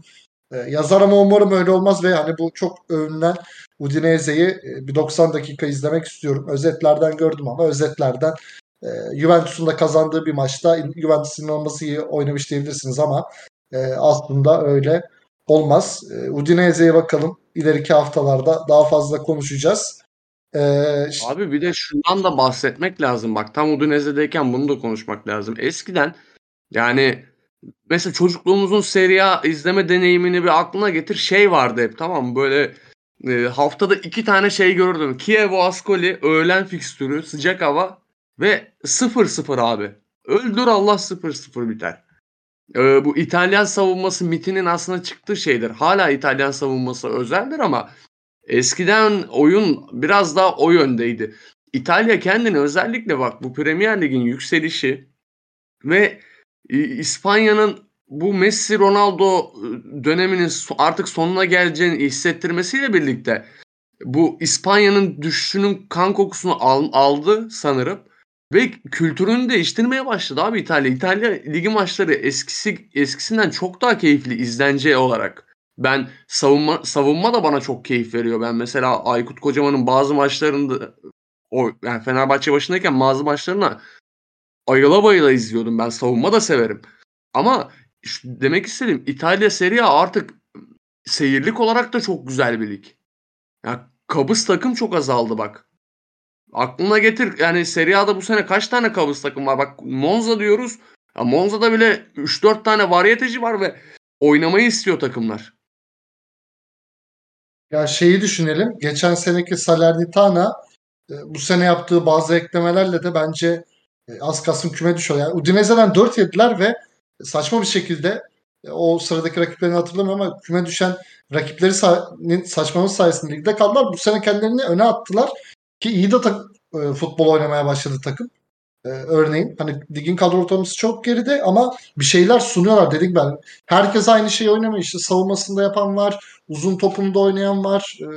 e, yazar ama umarım öyle olmaz ve hani bu çok övünen Udinese'yi e, bir 90 dakika izlemek istiyorum. Özetlerden gördüm ama özetlerden e, Juventus'un da kazandığı bir maçta Juventus'un olması iyi oynamış diyebilirsiniz ama e, aslında öyle olmaz. E, Udinese'ye bakalım. İleriki haftalarda daha fazla konuşacağız. Ee, Abi bir de şundan da bahsetmek lazım. Bak tam Udinese'deyken bunu da konuşmak lazım. Eskiden yani mesela çocukluğumuzun Serie A izleme deneyimini bir aklına getir. Şey vardı hep tamam? Böyle e, haftada iki tane şey gördüm. Kievo Ascoli öğlen fikstürü sıcak hava ve 0-0 abi. Öldür Allah 0-0 biter. E, bu İtalyan savunması mitinin aslında çıktığı şeydir. Hala İtalyan savunması özeldir ama eskiden oyun biraz daha o yöndeydi. İtalya kendini özellikle bak bu Premier Lig'in yükselişi ve İspanya'nın bu Messi Ronaldo e, döneminin artık sonuna geleceğini hissettirmesiyle birlikte bu İspanya'nın düşüşünün kan kokusunu al- aldı sanırım ve kültürünü değiştirmeye başladı abi İtalya. İtalya ligi maçları eskisi eskisinden çok daha keyifli izlence olarak. Ben savunma savunma da bana çok keyif veriyor. Ben mesela Aykut Kocaman'ın bazı maçlarında o yani Fenerbahçe başındayken bazı maçlarına ayıla bayıla izliyordum. Ben savunma da severim. Ama demek istedim İtalya Serie artık seyirlik olarak da çok güzel bir lig. Ya kabız takım çok azaldı bak. Aklına getir yani Serie A'da bu sene kaç tane kabız takım var? Bak Monza diyoruz. Ya Monza'da bile 3-4 tane varyeteci var ve oynamayı istiyor takımlar. Ya şeyi düşünelim. Geçen seneki Salernitana e, bu sene yaptığı bazı eklemelerle de bence e, az kalsın küme düşüyor. Yani Udinese'den 4 yediler ve saçma bir şekilde e, o sıradaki rakiplerini hatırlamıyorum ama küme düşen rakipleri sa- sayesinde ligde kaldılar. Bu sene kendilerini öne attılar ki iyi de tak- e, futbol oynamaya başladı takım. E, örneğin hani ligin kadro ortalaması çok geride ama bir şeyler sunuyorlar dedik ben. Herkes aynı şeyi oynamıyor. İşte savunmasında yapan var, uzun topunda oynayan var, e,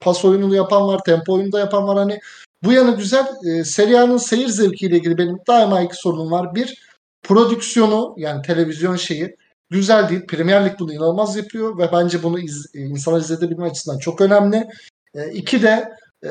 pas oyununu yapan var, tempo oyunu da yapan var. Hani bu yanı güzel. E, Serie seyir zevkiyle ilgili benim daima iki sorunum var. Bir, prodüksiyonu yani televizyon şeyi güzel değil. Premier Lig bunu inanılmaz yapıyor ve bence bunu iz, e, insanlar izletebilme açısından çok önemli. E, iki de e,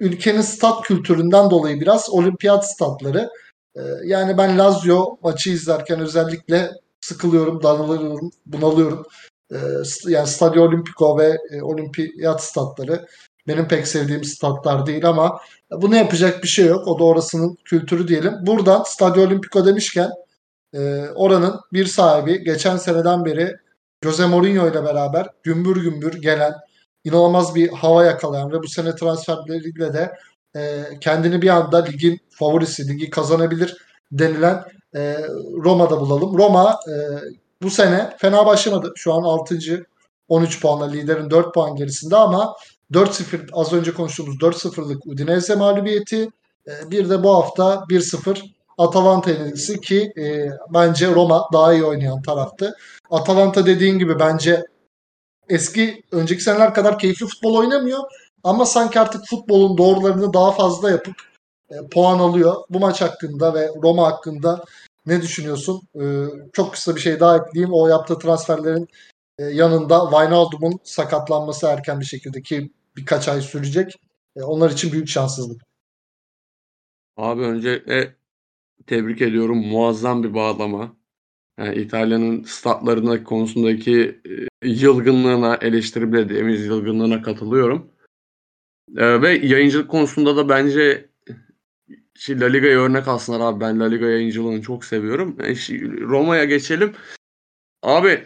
ülkenin stat kültüründen dolayı biraz olimpiyat statları. E, yani ben Lazio maçı izlerken özellikle sıkılıyorum, danalıyorum, bunalıyorum. E, st- yani Stadio Olimpico ve e, olimpiyat statları benim pek sevdiğim statlar değil ama bunu yapacak bir şey yok. O da orasının kültürü diyelim. Buradan Stadio Olimpico demişken e, oranın bir sahibi geçen seneden beri Jose Mourinho ile beraber gümbür gümbür gelen inanılmaz bir hava yakalayan ve bu sene transferleriyle de e, kendini bir anda ligin favorisi, ligi kazanabilir denilen e, Roma'da bulalım. Roma e, bu sene fena başlamadı. Şu an 6. 13 puanla liderin 4 puan gerisinde ama 4-0 az önce konuştuğumuz 4-0'lık Udinese mağlubiyeti e, bir de bu hafta 1-0 Atalanta yenilgisi ki e, bence Roma daha iyi oynayan taraftı. Atalanta dediğin gibi bence eski önceki seneler kadar keyifli futbol oynamıyor ama sanki artık futbolun doğrularını daha fazla yapıp e, puan alıyor. Bu maç hakkında ve Roma hakkında ne düşünüyorsun? E, çok kısa bir şey daha ekleyeyim. O yaptığı transferlerin e, yanında Wijnaldum'un sakatlanması erken bir şekilde ki birkaç ay sürecek. E, onlar için büyük şanssızlık. Abi önce tebrik ediyorum. Muazzam bir bağlama. Yani İtalya'nın statlarına konusundaki e, yılgınlığına, eleştiri yılgınlığına katılıyorum. E, ve yayıncılık konusunda da bence şey, La Liga'ya örnek alsınlar abi. Ben La Liga yayıncılığını çok seviyorum. E, şi- Roma'ya geçelim. Abi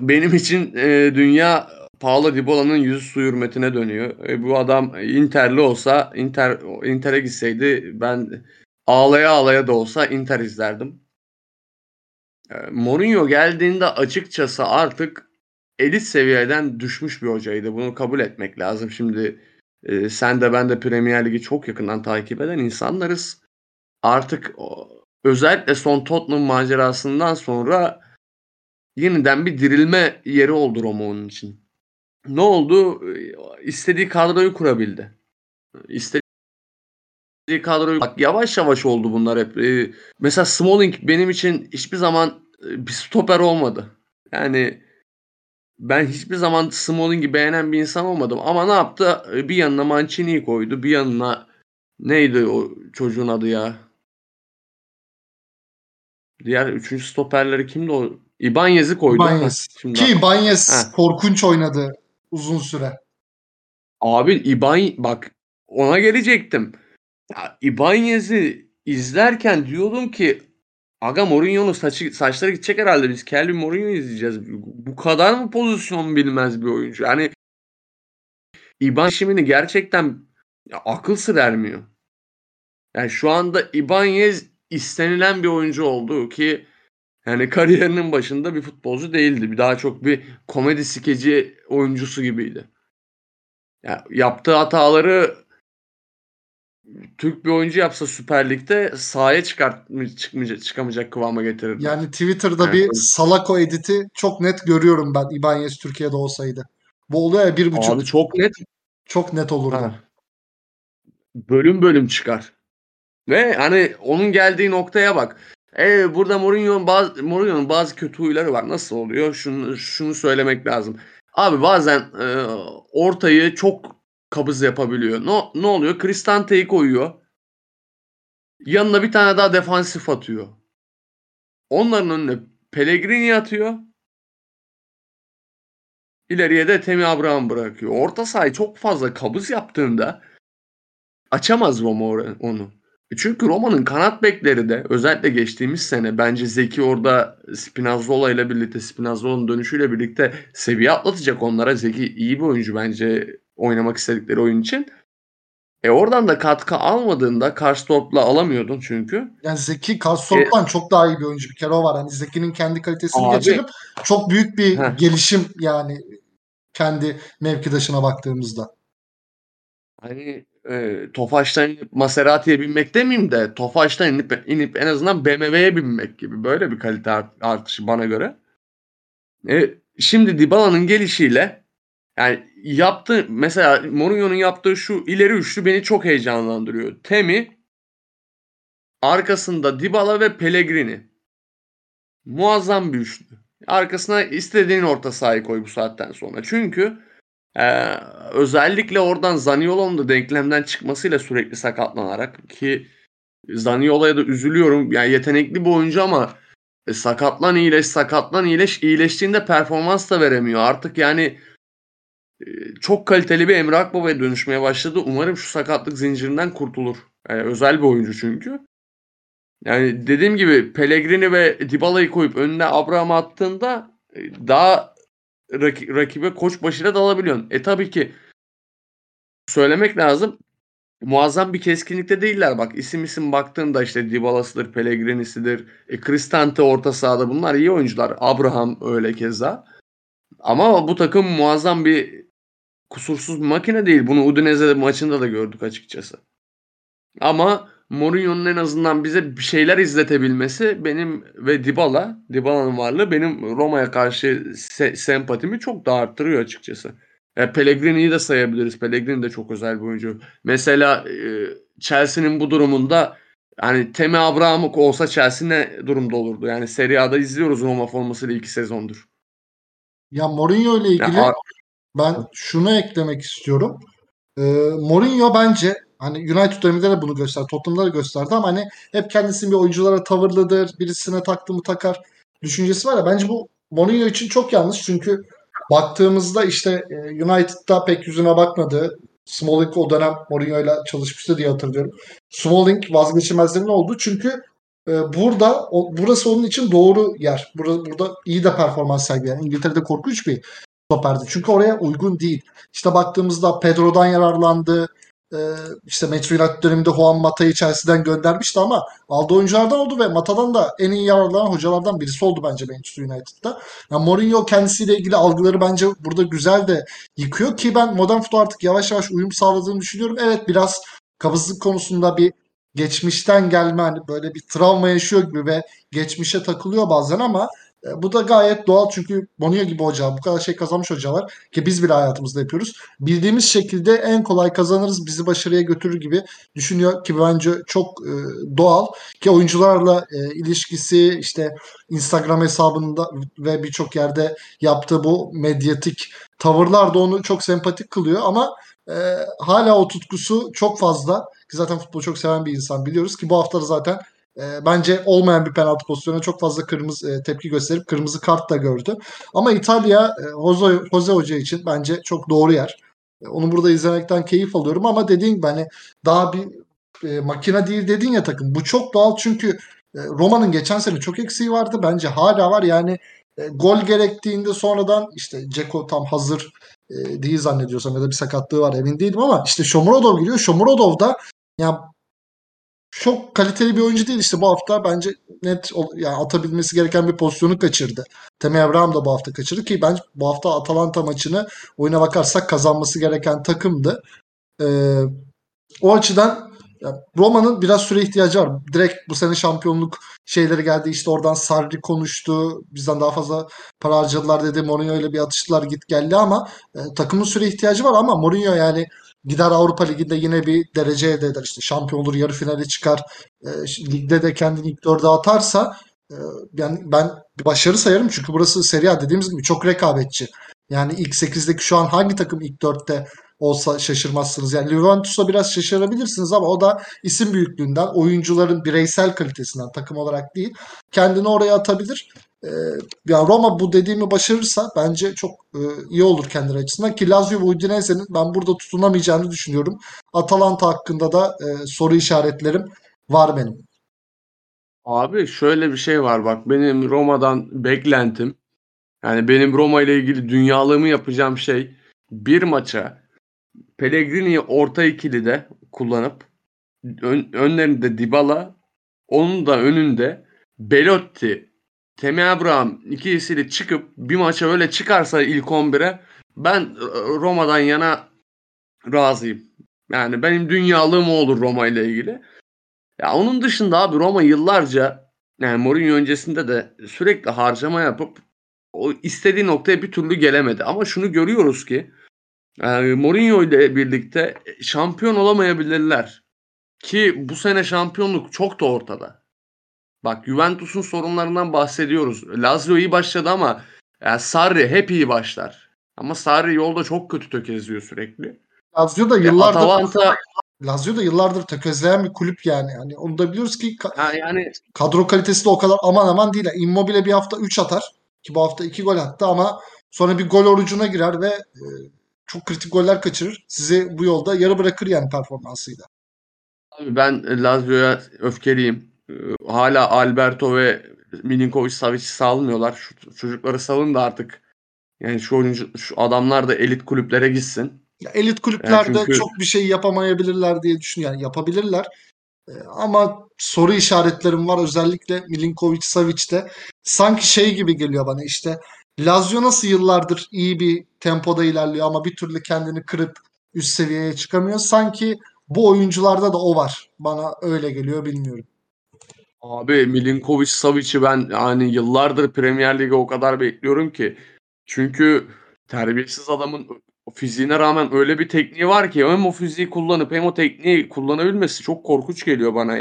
benim için e, dünya Paulo Dybala'nın yüzü su hürmetine dönüyor. E, bu adam Inter'li olsa, Inter Inter'e gitseydi ben ağlaya ağlaya da olsa Inter izlerdim. E, Mourinho geldiğinde açıkçası artık elit seviyeden düşmüş bir hocaydı. Bunu kabul etmek lazım. Şimdi e, sen de ben de Premier Ligi çok yakından takip eden insanlarız. Artık o, özellikle son Tottenham macerasından sonra yeniden bir dirilme yeri oldu Roma onun için. Ne oldu? İstediği kadroyu kurabildi. İstediği kadroyu bak yavaş yavaş oldu bunlar hep. E, mesela Smalling benim için hiçbir zaman e, bir stoper olmadı. Yani ben hiçbir zaman Smalling'i beğenen bir insan olmadım. Ama ne yaptı? E, Bir yanına Mancini'yi koydu. Bir yanına neydi o çocuğun adı ya? Diğer üçüncü stoperleri kimdi o? İbanyez'i koydu. Ibanez. Ha, şimdi Ki Ibanez Ha. korkunç oynadı uzun süre. Abi İban bak ona gelecektim. Ya İbanyez'i izlerken diyordum ki aga Mourinho'nun saçı, saçları gidecek herhalde biz Kelvin Mourinho izleyeceğiz. Bu kadar mı pozisyon bilmez bir oyuncu? Yani İban işimini gerçekten ya, akıl sır ermiyor. Yani şu anda Ibanez istenilen bir oyuncu oldu ki yani kariyerinin başında bir futbolcu değildi. Bir daha çok bir komedi skeci oyuncusu gibiydi. Ya yaptığı hataları Türk bir oyuncu yapsa Süper Lig'de sahaya çıkartmayacak, çıkmayacak, çıkamayacak kıvama getirirdi. Yani Twitter'da Evet, bir. Salako editi çok net görüyorum ben Ibanez Türkiye'de olsaydı. Bu oluyor ya bir buçuk. Abi çok net Çok net olurdu. Ha. bölüm bölüm çıkar. Ve hani onun geldiği noktaya bak. E, burada Mourinho'nun bazı Mourinho'nun bazı kötü huyları var. Nasıl oluyor? Şunu şunu söylemek lazım. Abi bazen e, ortayı çok kabız yapabiliyor. Ne ne oluyor? Kristante'yi koyuyor. Yanına bir tane daha defansif atıyor. Onların önüne Pellegrini atıyor. İleriye de Temi Abraham bırakıyor. Orta sahayı çok fazla kabız yaptığında açamaz Roma onu. E Çünkü Roma'nın kanat bekleri de özellikle geçtiğimiz sene bence Zeki orada Spinazzola ile birlikte Spinazzola'nın dönüşüyle birlikte seviye atlatacak onlara. Zeki iyi bir oyuncu bence oynamak istedikleri oyun için. E oradan da katkı almadığında Karstorp'la alamıyordun çünkü. Yani Zeki Karsorp'tan çok daha iyi bir oyuncu. Bir kere o var. Hani Zeki'nin kendi kalitesini Abi. geçirip çok büyük bir Heh. gelişim yani kendi mevkidaşına baktığımızda. Hani e, Tofaş'tan inip Maserati'ye binmek demeyeyim de Tofaş'tan inip, inip en azından BMW'ye binmek gibi böyle bir kalite art- artışı bana göre. E, şimdi Dybala'nın gelişiyle yani yaptığı mesela Mourinho'nun yaptığı şu ileri üçlü beni çok heyecanlandırıyor. Temi arkasında Dybala ve Pellegrini. Muazzam bir üçlü. Arkasına istediğin orta sahayı koy bu saatten sonra. Çünkü ee, özellikle oradan Zaniolo'nun da denklemden çıkmasıyla sürekli sakatlanarak ki Zaniolo'ya da üzülüyorum. Yani yetenekli bir oyuncu ama e, sakatlan iyileş, sakatlan iyileş, iyileştiğinde performans da veremiyor. Artık yani çok kaliteli bir Emre Akbaba'ya dönüşmeye başladı. Umarım şu sakatlık zincirinden kurtulur. Yani özel bir oyuncu çünkü. Yani dediğim gibi Pellegrini ve Dybala'yı koyup önüne Abraham attığında e, daha rak- rakibe koç başıyla dalabiliyorsun. E tabii ki söylemek lazım. Muazzam bir keskinlikte değiller. Bak isim isim baktığında işte Dybala'sıdır, Pellegrini'sidir. E, Cristante orta sahada bunlar iyi oyuncular. Abraham öyle keza. Ama bu takım muazzam bir kusursuz bir makine değil. Bunu Udinese maçında da gördük açıkçası. Ama Mourinho'nun en azından bize bir şeyler izletebilmesi benim ve Dybala, Dybala'nın varlığı benim Roma'ya karşı se- sempatimi çok da arttırıyor açıkçası. E, Pellegrini'yi de sayabiliriz. Pellegrini de çok özel bir oyuncu. Mesela e, Chelsea'nin bu durumunda yani Temi Abraham olsa Chelsea ne durumda olurdu? Yani Serie A'da izliyoruz Roma formasıyla iki sezondur. Ya Mourinho ile ilgili Ya, ben şunu eklemek istiyorum. Ee, Mourinho bence hani United döneminde de bunu gösterdi. Tottenham'da da gösterdi ama hani hep kendisinin bir oyunculara tavırlıdır. Birisine taktı mı takar düşüncesi var ya. Bence bu Mourinho için çok yanlış. Çünkü baktığımızda işte e, United'da pek yüzüne bakmadı. Smalling o dönem Mourinho ile çalışmıştı diye hatırlıyorum. Smalling vazgeçilmezlerin oldu. Çünkü e, burada burası onun için doğru yer. Burada, burada iyi de performans sergileyen. İngiltere'de korkunç bir stoperdi. Çünkü oraya uygun değil. İşte baktığımızda Pedro'dan yararlandı. Ee, işte Manchester United döneminde Juan Mata'yı Chelsea'den göndermişti ama aldığı oyunculardan oldu ve Mata'dan da en iyi yararlanan hocalardan birisi oldu bence Manchester United'da. Yani Mourinho kendisiyle ilgili algıları bence burada güzel de yıkıyor ki ben modern futbol artık yavaş yavaş uyum sağladığını düşünüyorum. Evet biraz kabızlık konusunda bir geçmişten gelme hani böyle bir travma yaşıyor gibi ve geçmişe takılıyor bazen ama e, bu da gayet doğal çünkü Mourinho gibi hoca, bu kadar şey kazanmış hocalar ki biz bile hayatımızda yapıyoruz. Bildiğimiz şekilde en kolay kazanırız, bizi başarıya götürür gibi düşünüyor ki bence çok e, doğal ki oyuncularla e, ilişkisi işte Instagram hesabında ve birçok yerde yaptığı bu medyatik tavırlar da onu çok sempatik kılıyor ama e, hala o tutkusu çok fazla ki zaten futbolu çok seven bir insan biliyoruz ki bu hafta da zaten e, bence olmayan bir penaltı pozisyonuna çok fazla kırmızı e, tepki gösterip kırmızı kart da gördü. Ama İtalya e, Jose, Jose Hoca için bence çok doğru yer. E, onu burada izlemekten keyif alıyorum ama dediğin gibi hani daha bir e, makine değil dedin ya takım. Bu çok doğal çünkü e, Roma'nın geçen sene çok eksiği vardı. Bence hala var. Yani e, gol gerektiğinde sonradan işte Ceko tam hazır e, değil zannediyorsam ya da bir sakatlığı var emin değilim ama işte Shomurodov giriyor. Shomurodov da yani çok kaliteli bir oyuncu değil işte bu hafta bence net yani atabilmesi gereken bir pozisyonu kaçırdı. Temi Abraham da bu hafta kaçırdı ki bence bu hafta Atalanta maçını oyuna bakarsak kazanması gereken takımdı. Ee, o açıdan Roma'nın biraz süre ihtiyacı var. Direkt bu sene şampiyonluk şeyleri geldi. İşte oradan Sarri konuştu. Bizden daha fazla para harcadılar dedi. Mourinho ile bir atıştılar git geldi ama e, takımın süre ihtiyacı var ama Mourinho yani gider Avrupa Ligi'nde yine bir derece elde eder. İşte şampiyon olur, yarı finale çıkar. E, ligde de kendini ilk dörde atarsa e, yani ben bir başarı sayarım. Çünkü burası Serie A dediğimiz gibi çok rekabetçi. Yani ilk 8'deki şu an hangi takım ilk 4'te olsa şaşırmazsınız. Yani Juventus'a biraz şaşırabilirsiniz ama o da isim büyüklüğünden, oyuncuların bireysel kalitesinden takım olarak değil. Kendini oraya atabilir. Ee, yani Roma bu dediğimi başarırsa bence çok e, iyi olur kendileri açısından ki Lazio ve Udinese'nin ben burada tutunamayacağını düşünüyorum. Atalanta hakkında da e, soru işaretlerim var benim. Abi şöyle bir şey var bak benim Roma'dan beklentim yani benim Roma ile ilgili dünyalığımı yapacağım şey bir maça Pellegrini'yi orta ikili de kullanıp ön, önlerinde Dybala onun da önünde Belotti, Temi Abraham ikisiyle çıkıp bir maça öyle çıkarsa ilk 11'e ben Roma'dan yana razıyım. Yani benim dünyalığım olur Roma ile ilgili. Ya onun dışında abi Roma yıllarca yani Mourinho öncesinde de sürekli harcama yapıp o istediği noktaya bir türlü gelemedi. Ama şunu görüyoruz ki yani Mourinho ile birlikte şampiyon olamayabilirler. Ki bu sene şampiyonluk çok da ortada. Bak Juventus'un sorunlarından bahsediyoruz. Lazio iyi başladı ama yani Sarri hep iyi başlar. Ama Sarri yolda çok kötü tökezliyor sürekli. Lazio da yıllardır Atalanta... Lazio da yıllardır tökezleyen bir kulüp yani. yani onu da biliyoruz ki ka- yani kadro kalitesi de o kadar aman aman değil. Immobile bir hafta 3 atar ki bu hafta 2 gol attı ama sonra bir gol orucuna girer ve e, çok kritik goller kaçırır. Sizi bu yolda yarı bırakır yani performansıyla. Abi ben Lazio'ya öfkeliyim. Ee, hala Alberto ve Milinkovic Savic'i salmıyorlar. Şu çocukları salın da artık. Yani şu oyuncu şu adamlar da elit kulüplere gitsin. Ya elit kulüplerde yani çünkü... çok bir şey yapamayabilirler diye düşünüyorum. Yani yapabilirler. Ee, ama soru işaretlerim var özellikle Milinkovic Savic'te. Sanki şey gibi geliyor bana işte Lazio nasıl yıllardır iyi bir tempoda ilerliyor ama bir türlü kendini kırıp üst seviyeye çıkamıyor. Sanki bu oyuncularda da o var. Bana öyle geliyor bilmiyorum. Abi Milinkovic Savic'i ben yani yıllardır Premier Lig'e o kadar bekliyorum ki. Çünkü terbiyesiz adamın fiziğine rağmen öyle bir tekniği var ki hem o fiziği kullanıp hem o tekniği kullanabilmesi çok korkunç geliyor bana.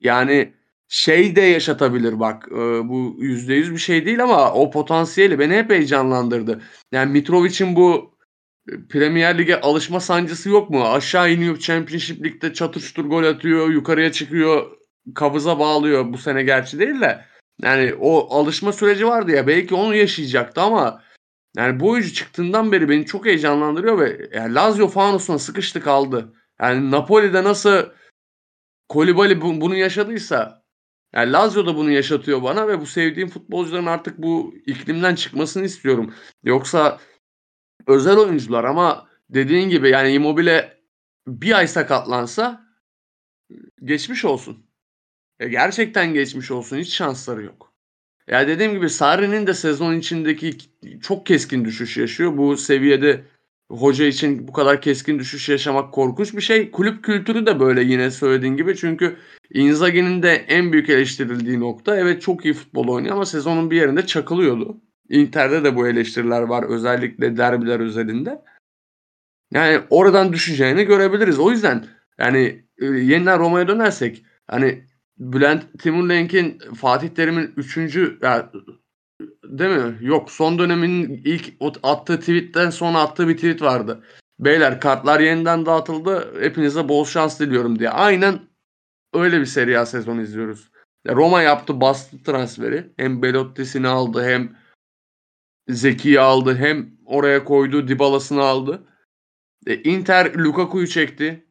Yani şey de yaşatabilir bak e, bu yüzde yüz bir şey değil ama o potansiyeli beni hep heyecanlandırdı. Yani Mitrovic'in bu Premier Lig'e alışma sancısı yok mu? Aşağı iniyor Championship Lig'de çatır çutur gol atıyor, yukarıya çıkıyor, kabıza bağlıyor bu sene gerçi değil de. Yani o alışma süreci vardı ya belki onu yaşayacaktı ama yani bu oyuncu çıktığından beri beni çok heyecanlandırıyor ve yani Lazio fanusuna sıkıştı kaldı. Yani Napoli'de nasıl Kolibali bunu yaşadıysa yani Lazio da bunu yaşatıyor bana ve bu sevdiğim futbolcuların artık bu iklimden çıkmasını istiyorum. Yoksa özel oyuncular ama dediğin gibi yani Immobile bir ay sakatlansa geçmiş olsun. Ya gerçekten geçmiş olsun. Hiç şansları yok. Ya dediğim gibi Sarri'nin de sezon içindeki çok keskin düşüş yaşıyor. Bu seviyede hoca için bu kadar keskin düşüş yaşamak korkunç bir şey. Kulüp kültürü de böyle yine söylediğin gibi. Çünkü Inzaghi'nin de en büyük eleştirildiği nokta evet çok iyi futbol oynuyor ama sezonun bir yerinde çakılıyordu. Inter'de de bu eleştiriler var özellikle derbiler özelinde. Yani oradan düşeceğini görebiliriz. O yüzden yani e, yeniden Roma'ya dönersek hani Bülent Timurlenk'in Fatih Terim'in 3. yani Değil mi? Yok son döneminin ilk attığı tweetten sonra attığı bir tweet vardı. Beyler kartlar yeniden dağıtıldı. Hepinize bol şans diliyorum diye. Aynen öyle bir Serie A sezonu izliyoruz. Roma yaptı bastı transferi. Hem Belotti'sini aldı hem Zeki'yi aldı hem oraya koydu Dybala'sını aldı. E, Inter Lukaku'yu çekti.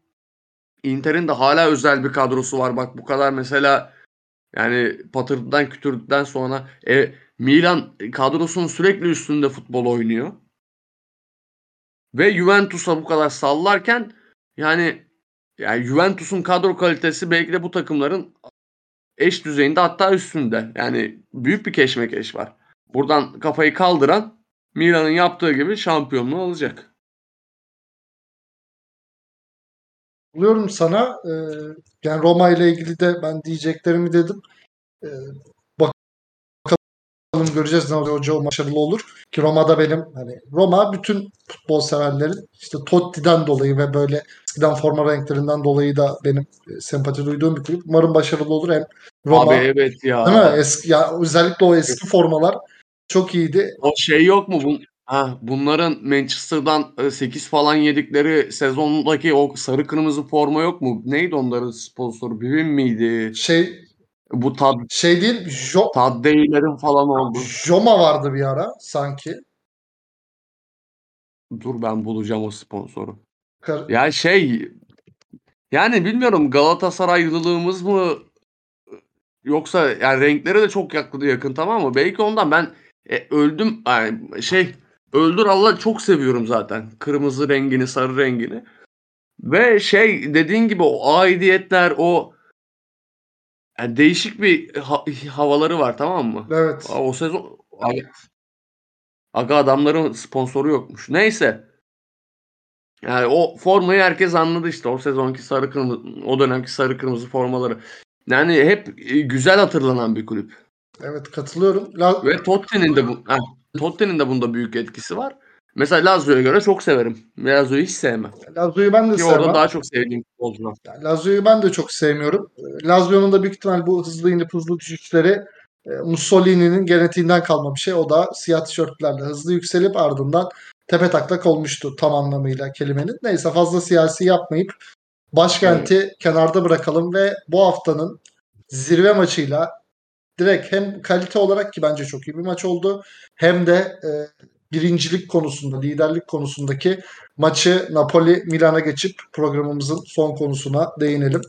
Inter'in de hala özel bir kadrosu var. Bak bu kadar mesela yani patırdan kütürdükten sonra e, Milan kadrosunun sürekli üstünde futbol oynuyor. ve Juventus'a bu kadar sallarken yani yani Juventus'un kadro kalitesi belki de bu takımların eş düzeyinde hatta üstünde. Yani büyük bir keşmekeş var. Buradan kafayı kaldıran Milan'ın yaptığı gibi şampiyonluğu alacak. Buluyorum sana. Ee, yani Roma ile ilgili de ben diyeceklerimi dedim. Ee, bakalım göreceğiz ne oluyor. Hoca başarılı olur. Ki Roma'da benim hani Roma bütün futbol severlerin işte Totti'den dolayı ve böyle eskiden forma renklerinden dolayı da benim e, sempati duyduğum bir kulüp. Umarım başarılı olur. Hem Roma Abi evet ya. değil mi? Eski, ya özellikle o eski formalar çok iyiydi. O şey yok mu? Bu, ha, bunların Manchester'dan 8 falan yedikleri sezondaki o sarı kırmızı forma yok mu? Neydi onların sponsoru? Bivin miydi? Şey Bu tad, şey değil jo, Taddeylerin falan oldu. Joma vardı bir ara sanki. Dur ben bulacağım o sponsoru. Kar- Ya şey yani bilmiyorum Galatasaraylılığımız mı yoksa yani renkleri de çok yakın, yakın tamam mı? Belki ondan ben e, öldüm yani şey öldür Allah çok seviyorum zaten. Kırmızı rengini, sarı rengini. Ve şey dediğin gibi o aidiyetler o yani değişik bir ha- havaları var tamam mı? Evet. O sezon aga, aga adamların sponsoru yokmuş. Neyse. Yani o formayı herkes anladı işte. O sezonki sarı kırmızı, o dönemki sarı kırmızı formaları. Yani hep e, güzel hatırlanan bir kulüp. Evet katılıyorum. La- Ve Tottenham'in de bu, heh, Tottenham'in de bunda büyük etkisi var. Mesela Lazio'ya göre çok severim. Lazio'yu hiç sevmem. Lazio'yu ben de Ki orada sevmem. daha çok sevdiğim futbolcular. Yani Lazio'yu ben de çok sevmiyorum. Ee, Lazio'nun da büyük ihtimal bu hızlı inip hızlı düşüşleri e, Mussolini'nin genetiğinden kalma bir şey. O da siyah tişörtlerle hızlı yükselip ardından tepe taklak olmuştu tam anlamıyla kelimenin. Neyse fazla siyasi yapmayıp başkenti kenarda bırakalım ve bu haftanın zirve maçıyla direkt hem kalite olarak ki bence çok iyi bir maç oldu hem de e, birincilik konusunda, liderlik konusundaki maçı Napoli Milan'a geçip programımızın son konusuna değinelim.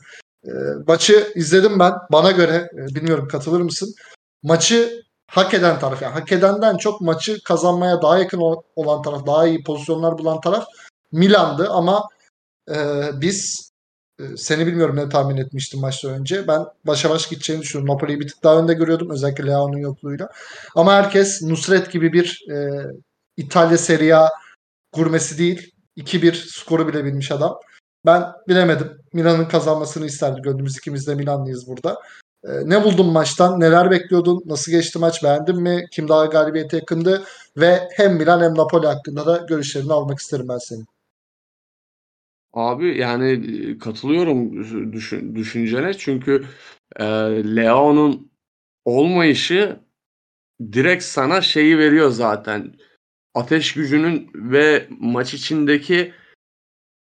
E, maçı izledim ben. Bana göre e, bilmiyorum katılır mısın? Maçı hak eden taraf yani hak edenden çok maçı kazanmaya daha yakın olan taraf, daha iyi pozisyonlar bulan taraf Milan'dı ama e, biz seni bilmiyorum ne tahmin etmiştim maçtan önce. Ben başa baş gideceğini düşünüyorum. Napoli'yi bir tık daha önde görüyordum. Özellikle Leao'nun yokluğuyla. Ama herkes Nusret gibi bir e, İtalya Serie A gurmesi değil. 2-1 skoru bile bilmiş adam. Ben bilemedim. Milan'ın kazanmasını isterdi. Gönlümüz ikimiz de Milanlıyız burada. E, ne buldun maçtan? Neler bekliyordun? Nasıl geçti maç? Beğendin mi? Kim daha galibiyete yakındı? Ve hem Milan hem Napoli hakkında da görüşlerini almak isterim ben senin. Abi yani e, katılıyorum düşün, düşüncene çünkü e, Leao'nun olmayışı direkt sana şeyi veriyor zaten. Ateş gücünün ve maç içindeki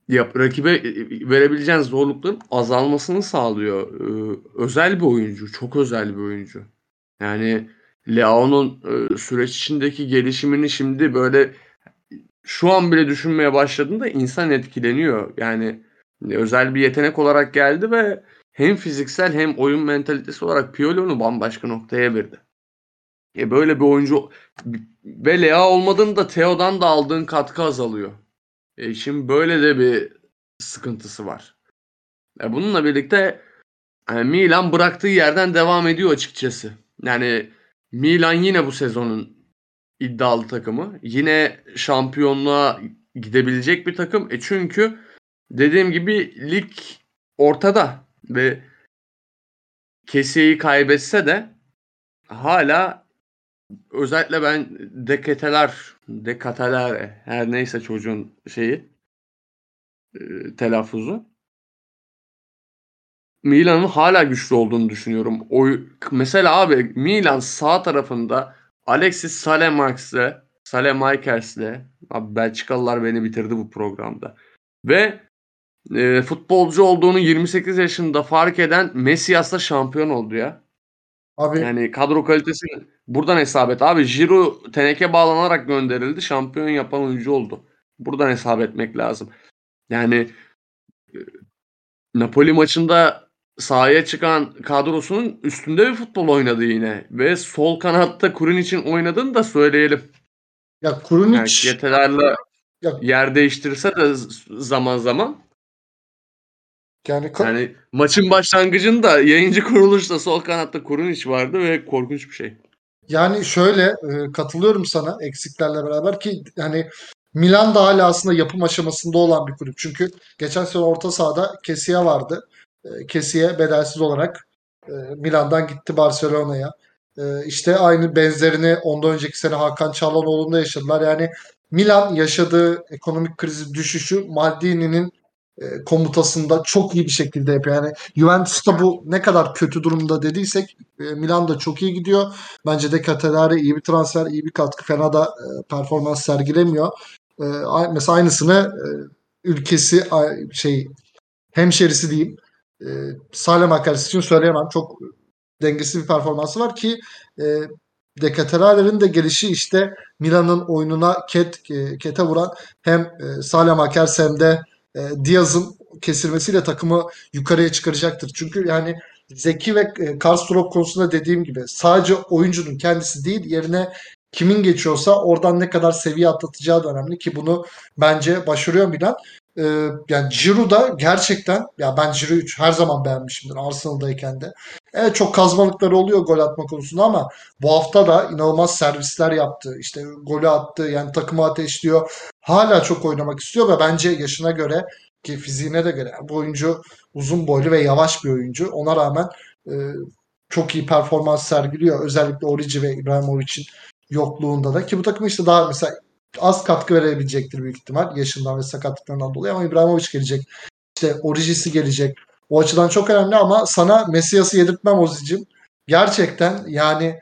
yap, rakibe e, verebileceğin zorlukların azalmasını sağlıyor. Ee, özel bir oyuncu, çok özel bir oyuncu. Yani Leao'nun e, süreç içindeki gelişimini şimdi böyle şu an bile düşünmeye başladığında insan etkileniyor. Yani özel bir yetenek olarak geldi ve hem fiziksel hem oyun mentalitesi olarak Pioli bambaşka noktaya verdi. E böyle bir oyuncu ve Lea olmadığında Theo'dan da aldığın katkı azalıyor. E şimdi böyle de bir sıkıntısı var. E bununla birlikte yani Milan bıraktığı yerden devam ediyor açıkçası. Yani Milan yine bu sezonun iddialı takımı. Yine şampiyonluğa gidebilecek bir takım. E çünkü dediğim gibi lig ortada ve Kesiye'yi kaybetse de hala özellikle ben deketeler, dekateler her neyse çocuğun şeyi e, telaffuzu. Milan'ın hala güçlü olduğunu düşünüyorum. O, mesela abi Milan sağ tarafında Alexis Salemax'le, Salemakers'le abi Belçikalılar beni bitirdi bu programda. Ve e, futbolcu olduğunu 28 yaşında fark eden Messias'la şampiyon oldu ya. Abi Yani kadro kalitesi buradan hesap et. Abi Giroud teneke bağlanarak gönderildi. Şampiyon yapan oyuncu oldu. Buradan hesap etmek lazım. Yani e, Napoli maçında sahaya çıkan kadrosunun üstünde bir futbol oynadı yine. Ve sol kanatta Kurin için oynadığını da söyleyelim. ya Yani Kurunic Yetelerle Ya- yer değiştirse de zaman zaman. Yani, ka- Yani maçın başlangıcında yayıncı kuruluşta sol kanatta Kurunic vardı ve korkunç bir şey. yani şöyle e, katılıyorum sana eksiklerle beraber ki hani Milan da hala aslında yapım aşamasında olan bir kulüp. Çünkü geçen sene orta sahada Kessie vardı. E, Kessie bedelsiz olarak e, Milan'dan gitti Barcelona'ya. E, işte aynı benzerini ondan önceki sene Hakan Çalhanoğlu'nda yaşadılar. Yani Milan yaşadığı ekonomik krizi düşüşü Maldini'nin komutasında çok iyi bir şekilde yapıyor. Yani Juventus'ta bu ne kadar kötü durumda dediysek e, Milan da çok iyi gidiyor. Bence de Catelare iyi bir transfer, iyi bir katkı. Fena da performans sergilemiyor. Mesela aynısını ülkesi şey hemşerisi diyeyim. E, Salemaker için söyleyemem. Çok dengesiz bir performansı var ki e, De Ketelaere'nin de gelişi işte Milan'ın oyununa ket e, kete vuran hem e, Salemaker hem de e, Diaz'ın kesilmesiyle takımı yukarıya çıkaracaktır. Çünkü yani Zeki ve e, Karlstrop konusunda dediğim gibi sadece oyuncunun kendisi değil yerine kimin geçiyorsa oradan ne kadar seviye atlatacağı da önemli ki bunu bence başarıyor Milan. Ee, yani Giroud da gerçekten ya ben Giroud'u her zaman beğenmişimdir Arsenal'dayken de. Evet çok kazmalıkları oluyor gol atma konusunda ama bu hafta da inanılmaz servisler yaptı. İşte golü attı yani takımı ateşliyor. Hala çok oynamak istiyor ve bence yaşına göre ki fiziğine de göre bu oyuncu uzun boylu ve yavaş bir oyuncu. Ona rağmen e, çok iyi performans sergiliyor. Özellikle Origi ve İbrahimovic'in yokluğunda da ki bu takım işte daha mesela az katkı verebilecektir büyük ihtimal yaşından ve sakatlıklarından dolayı ama İbrahimovic gelecek. İşte Origi'si gelecek. O açıdan çok önemli ama sana Messias'ı yedirtmem Ozi'cim. Gerçekten yani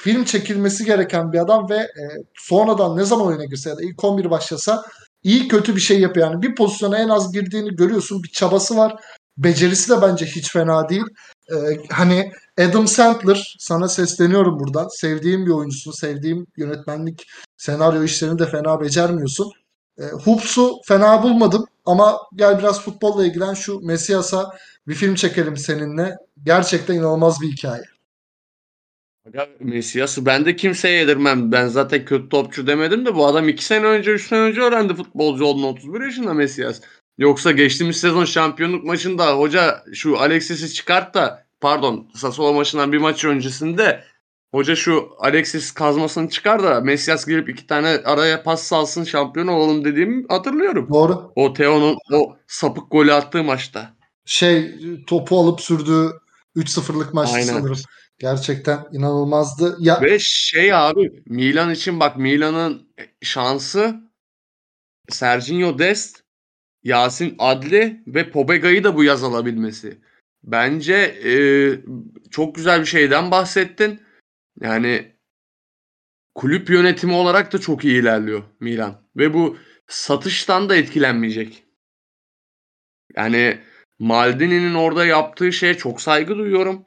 film çekilmesi gereken bir adam ve e, sonradan ne zaman oyuna girse ya da ilk 11 başlasa iyi kötü bir şey yapıyor. Yani bir pozisyona en az girdiğini görüyorsun. Bir çabası var. Becerisi de bence hiç fena değil. E, hani Adam Sandler sana sesleniyorum buradan. Sevdiğim bir oyuncusun. Sevdiğim yönetmenlik senaryo işlerini de fena becermiyorsun. E, Hoops'u fena bulmadım ama gel biraz futbolla ilgilen şu Messias'a bir film çekelim seninle. Gerçekten inanılmaz bir hikaye. Aga Messias'ı ben de kimseye yedirmem. Ben zaten kötü topçu demedim de bu adam 2 sene önce 3 sene önce öğrendi futbolcu olduğunu 31 yaşında Messias. Yoksa geçtiğimiz sezon şampiyonluk maçında hoca şu Alexis'i çıkart da pardon Sassuolo maçından bir maç öncesinde hoca şu Alexis kazmasını çıkar da Messias girip iki tane araya pas salsın şampiyon olalım dediğimi hatırlıyorum. Doğru. O Theo'nun o sapık golü attığı maçta. Şey topu alıp sürdüğü 3-0'lık maçtı Aynen. sanırım. Gerçekten inanılmazdı. Ya Ve şey abi Milan için bak Milan'ın şansı Sergio Dest, Yasin Adli ve Pobega'yı da bu yaz alabilmesi. Bence e, çok güzel bir şeyden bahsettin. Yani kulüp yönetimi olarak da çok iyi ilerliyor Milan. Ve bu satıştan da etkilenmeyecek. Yani Maldini'nin orada yaptığı şeye çok saygı duyuyorum.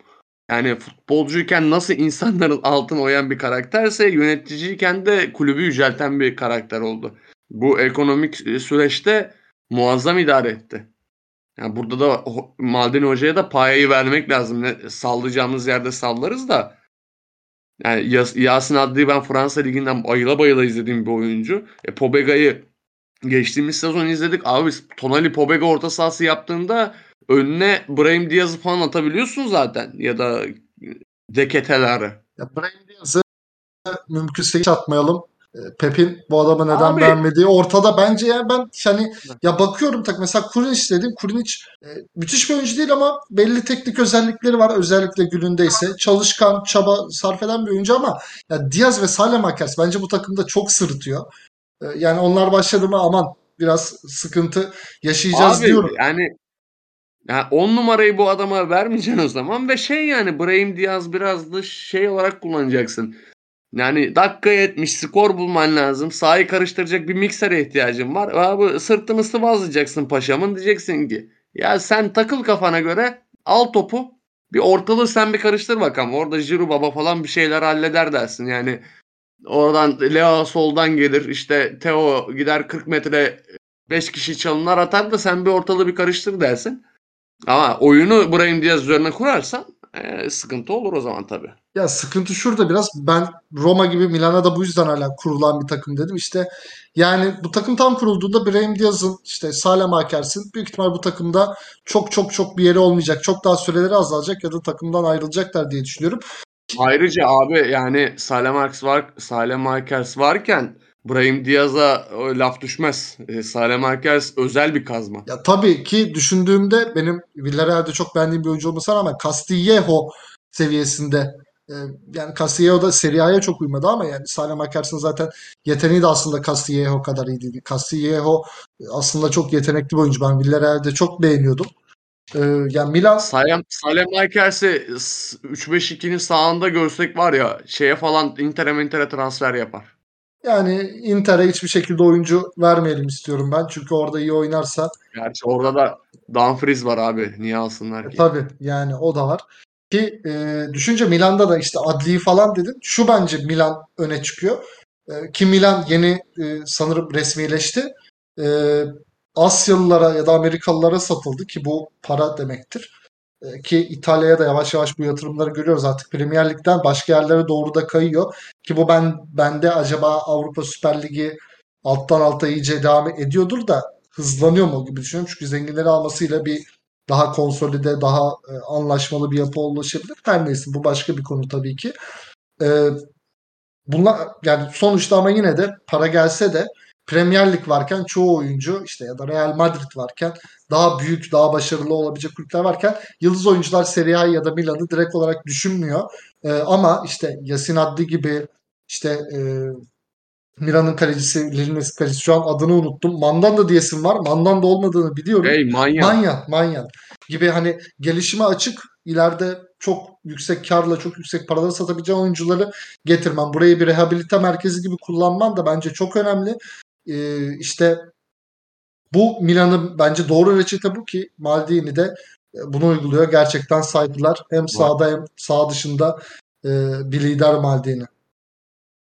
Yani futbolcuyken nasıl insanların altına oyan bir karakterse yöneticiyken de kulübü yücelten bir karakter oldu. Bu ekonomik e, süreçte muazzam idare etti. Yani burada da Maldini Hoca'ya da payayı vermek lazım. Ne, sallayacağımız yerde sallarız da. Yani Yas- Yasin Adli'yi ben Fransa Ligi'nden bayıla bayıla izlediğim bir oyuncu. E, Pobega'yı geçtiğimiz sezon izledik. Abi Tonali Pobega orta sahası yaptığında önüne Brahim Diaz'ı falan atabiliyorsun zaten. Ya da Deketeleri. Ya Brahim Diaz'ı mümkünse hiç atmayalım. E, Pep'in bu adamı neden Abi- beğenmediği ortada. Bence yani ben hani ya bakıyorum tak mesela Kurinic dedim. Kurinic e, müthiş bir oyuncu değil ama belli teknik özellikleri var. Özellikle günündeyse. Çalışkan, çaba sarf eden bir oyuncu ama ya Diaz ve Salemakers bence bu takımda çok sırıtıyor. E, yani onlar başladı mı aman biraz sıkıntı yaşayacağız Abi diyorum. yani yani 10 numarayı bu adama vermeyeceksin o zaman ve şey yani Brahim Diaz biraz da şey olarak kullanacaksın. Yani dakika 70 skor bulman lazım. Sahayı karıştıracak bir miksere ihtiyacın var. Abi sırtını sıvazlayacaksın paşamın. Diyeceksin ki ya sen takıl kafana göre al topu bir ortalığı sen bir karıştır bakalım. Orada Jiru Baba falan bir şeyler halleder dersin. Yani oradan Leo soldan gelir. işte Theo gider 40 metre 5 kişi çalımlar atar da sen bir ortalığı bir karıştır dersin. Ama oyunu Brahim Diaz üzerine kurarsan e, sıkıntı olur o zaman tabii. Ya sıkıntı şurada biraz. Ben Roma gibi Milan'a da bu yüzden hala kurulan bir takım dedim. İşte yani bu takım tam kurulduğunda Brahim Diaz'ın işte Salem Akers'in büyük ihtimal bu takımda çok çok çok bir yeri olmayacak. Çok daha süreleri azalacak ya da takımdan ayrılacaklar diye düşünüyorum. Ayrıca abi yani Salem Akers var, Salem Akers varken Brahim Diaz'a o laf düşmez. E, Salem Akers özel bir kazma. Ya tabii ki düşündüğümde benim Villarreal'de çok beğendiğim bir oyuncu olmasına rağmen Castillejo seviyesinde e, yani Castillejo da Serie A'ya çok uymadı ama yani Salem Akers'in zaten yeteneği de aslında Castillejo kadar iyi değil. Castillejo aslında çok yetenekli bir oyuncu. Ben Villarreal'de çok beğeniyordum. E, yani Milan Salem, Salem Akers'i s- 3-5-2'nin sağında görsek var ya şeye falan Inter'e Inter'e transfer yapar. Yani Inter'e hiçbir şekilde oyuncu vermeyelim istiyorum ben. Çünkü orada iyi oynarsa Gerçi orada da Dumfries var abi. Niye alsınlar E, ki? tabii yani o da var. Ki e, düşünce Milan'da da işte adli falan dedin. Şu bence Milan öne çıkıyor. E, ki Milan yeni e, sanırım resmileşti. E, Asyalılara ya da Amerikalılara satıldı ki bu para demektir. E, ki İtalya'ya da yavaş yavaş bu yatırımları görüyoruz artık Premier Lig'den başka yerlere doğru da kayıyor. Ki bu ben bende acaba Avrupa Süper Ligi alttan alta iyice devam ediyordur da hızlanıyor mu gibi düşünüyorum. Çünkü zenginleri almasıyla bir daha konsolide, daha e, anlaşmalı bir yapı ulaşabilir. Her neyse bu başka bir konu tabii ki. E, bunlar yani sonuçta ama yine de para gelse de Premier Lig varken çoğu oyuncu işte ya da Real Madrid varken daha büyük, daha başarılı olabilecek kulüpler varken yıldız oyuncular Serie A ya da Milan'ı direkt olarak düşünmüyor. E, ama işte Yasin Adli gibi işte e, Milan'ın kalecisi, Lille'nin kalecisi şu an adını unuttum. Mandanda diyesim var. Mandanda olmadığını biliyorum. Hey manyak. Manyan, manyan gibi hani gelişime açık ileride çok yüksek karla çok yüksek paralara satabileceğin oyuncuları getirmem. Burayı bir rehabilite merkezi gibi kullanman da bence çok önemli. Ee, işte bu Milan'ın bence doğru reçete bu ki Maldini de e, bunu uyguluyor. Gerçekten saydılar. Hem sahada hem sağ dışında e, bir lider Maldini.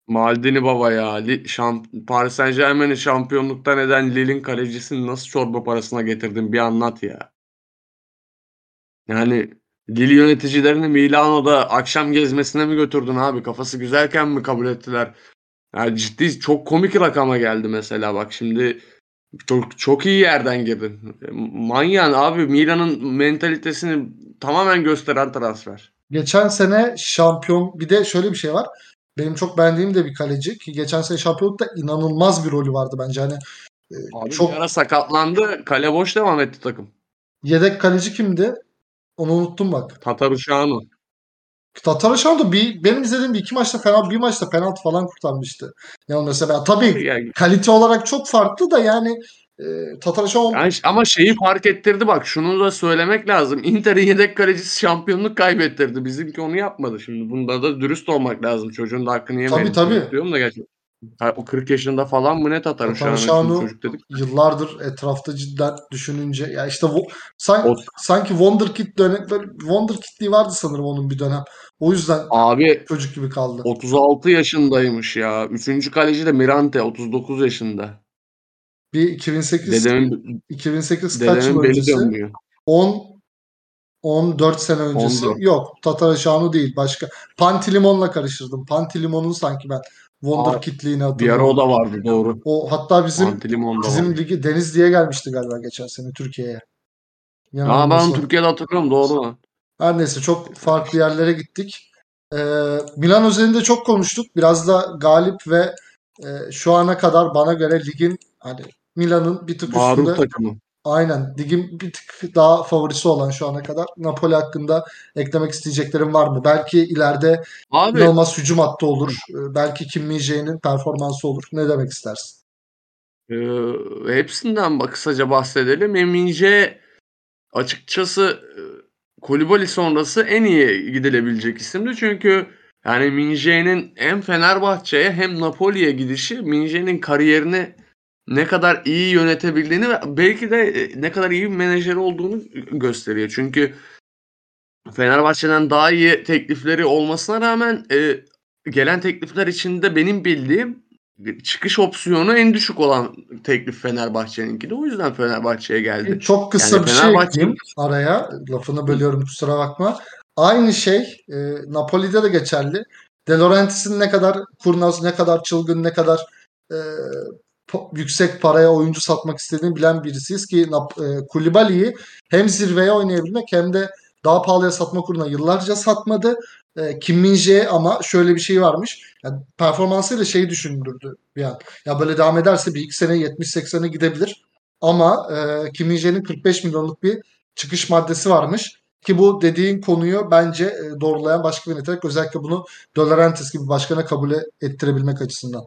Maldini baba ya. Şamp- Paris Saint Germain'i şampiyonluktan eden Lille'in kalecisini nasıl çorba parasına getirdin bir anlat ya. Yani Lille yöneticilerini Milano'da akşam gezmesine mi götürdün abi? Kafası güzelken mi kabul ettiler? Yani ciddi çok komik rakama geldi mesela bak şimdi çok çok iyi yerden girdin. Manyan abi Milan'ın mentalitesini tamamen gösteren transfer. Geçen sene şampiyon bir de şöyle bir şey var. Benim çok beğendiğim de bir kaleci ki geçen sene şampiyonlukta inanılmaz bir rolü vardı bence. Hani e, Abi çok ara sakatlandı. Kale boş devam etti takım. yedek kaleci kimdi? Onu unuttum bak. Tataruşanu. Tatar da bir benim izlediğim bir iki maçta penaltı bir maçta penaltı falan kurtarmıştı. Yani mesela tabii Yani, kalite olarak çok farklı da yani e, Tatar yani ama şeyi fark ettirdi bak şunu da söylemek lazım. Inter'in yedek kalecisi şampiyonluk kaybettirdi. Bizimki onu yapmadı şimdi. Bunda da dürüst olmak lazım. Çocuğun da hakkını yemeyelim. Tabii, tabii. Diyorum da gerçekten. Ha, O 40 yaşında falan mı ne Tataruşanu? Tataruşanu Şimdi çocuk dedik. yıllardır etrafta cidden düşününce ya işte bu san- O- sanki Wonderkid dönem böyle Wonderkid'liği vardı sanırım onun bir dönem. O yüzden Abi çocuk gibi kaldı. 36 yaşındaymış ya. Üçüncü kaleci de Mirante 39 yaşında. Bir 2008 Dedemin, 2008 kaç yıl dedemin beli öncesi? dönmüyor. 10 14 sene öncesi. 14. Yok, Tataraşanu değil, başka. Pantilimon'la karıştırdım. Pantilimon'un sanki ben Wonderkid'liğini Bir ara hatırlıyorum. o da vardı doğru. O hatta bizim bizim vardı. ligi Deniz diye gelmişti galiba geçen sene Türkiye'ye. Aa ben. Türkiye'de hatırlıyorum doğru lan. Her neyse çok farklı yerlere gittik. Ee, Milan üzerinde çok konuştuk. Biraz da galip ve e, şu ana kadar bana göre ligin hani Milan'ın bir tık Maruf üstünde takımı. Aynen ligin bir tık daha favorisi olan şu ana kadar. Napoli hakkında eklemek isteyeceklerim var mı? Belki ileride Abi inanılmaz hücum hattı olur. Ee, belki Kim Min-jae'nin performansı olur. Ne demek istersin? e, hepsinden bak kısaca bahsedelim. Emince açıkçası e, Kolibali sonrası en iyi gidilebilecek isimdi. Çünkü yani Minje'nin hem Fenerbahçe'ye hem Napoli'ye gidişi Minje'nin kariyerini ne kadar iyi yönetebildiğini ve belki de e, ne kadar iyi bir menajer olduğunu gösteriyor. Çünkü Fenerbahçe'den daha iyi teklifleri olmasına rağmen e, gelen teklifler içinde benim bildiğim çıkış opsiyonu en düşük olan teklif Fenerbahçe'ninki de. O yüzden Fenerbahçe'ye geldi. Çok kısa Yani bir şey Fenerbahçe- ekleyeyim araya. Lafını bölüyorum kusura bakma. Aynı şey e, Napoli'de de geçerli. De Laurentiis'in ne kadar kurnaz, ne kadar çılgın, ne kadar e, yüksek paraya oyuncu satmak istediğini bilen birisiyiz ki e, hem zirveye oynayabilmek hem de daha pahalıya satmak uğruna yıllarca satmadı. E, Kim Min ama şöyle bir şey varmış. Yani performansıyla şeyi düşündürdü bir an. Ya böyle devam ederse bir iki sene 70-80'e gidebilir. Ama e, Kim Min 45 milyonluk bir çıkış maddesi varmış. Ki bu dediğin konuyu bence e, doğrulayan başka bir nitelik. Özellikle bunu Dolarentis gibi başkana kabul ettirebilmek açısından.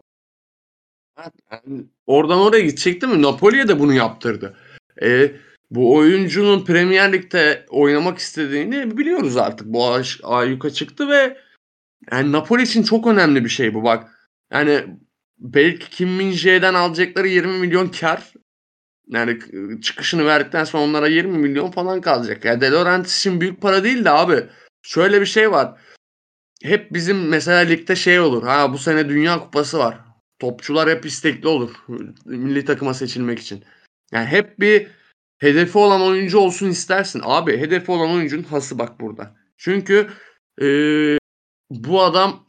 Yani oradan oraya gidecekti mi? Napoli'ye de bunu yaptırdı. E, bu oyuncunun Premier Lig'de oynamak istediğini biliyoruz artık. Bu ayyuka çıktı ve yani Napoli için çok önemli bir şey bu bak. Yani belki Kim Min alacakları 20 milyon kar. Yani çıkışını verdikten sonra onlara 20 milyon falan kalacak. Ya yani De Laurentiis için büyük para değil de abi. Şöyle bir şey var. Hep bizim mesela ligde şey olur. Ha bu sene Dünya Kupası var. Topçular hep istekli olur. Milli takıma seçilmek için. Yani hep bir hedefi olan oyuncu olsun istersin. Abi hedefi olan oyuncunun hası bak burada. Çünkü ee, bu adam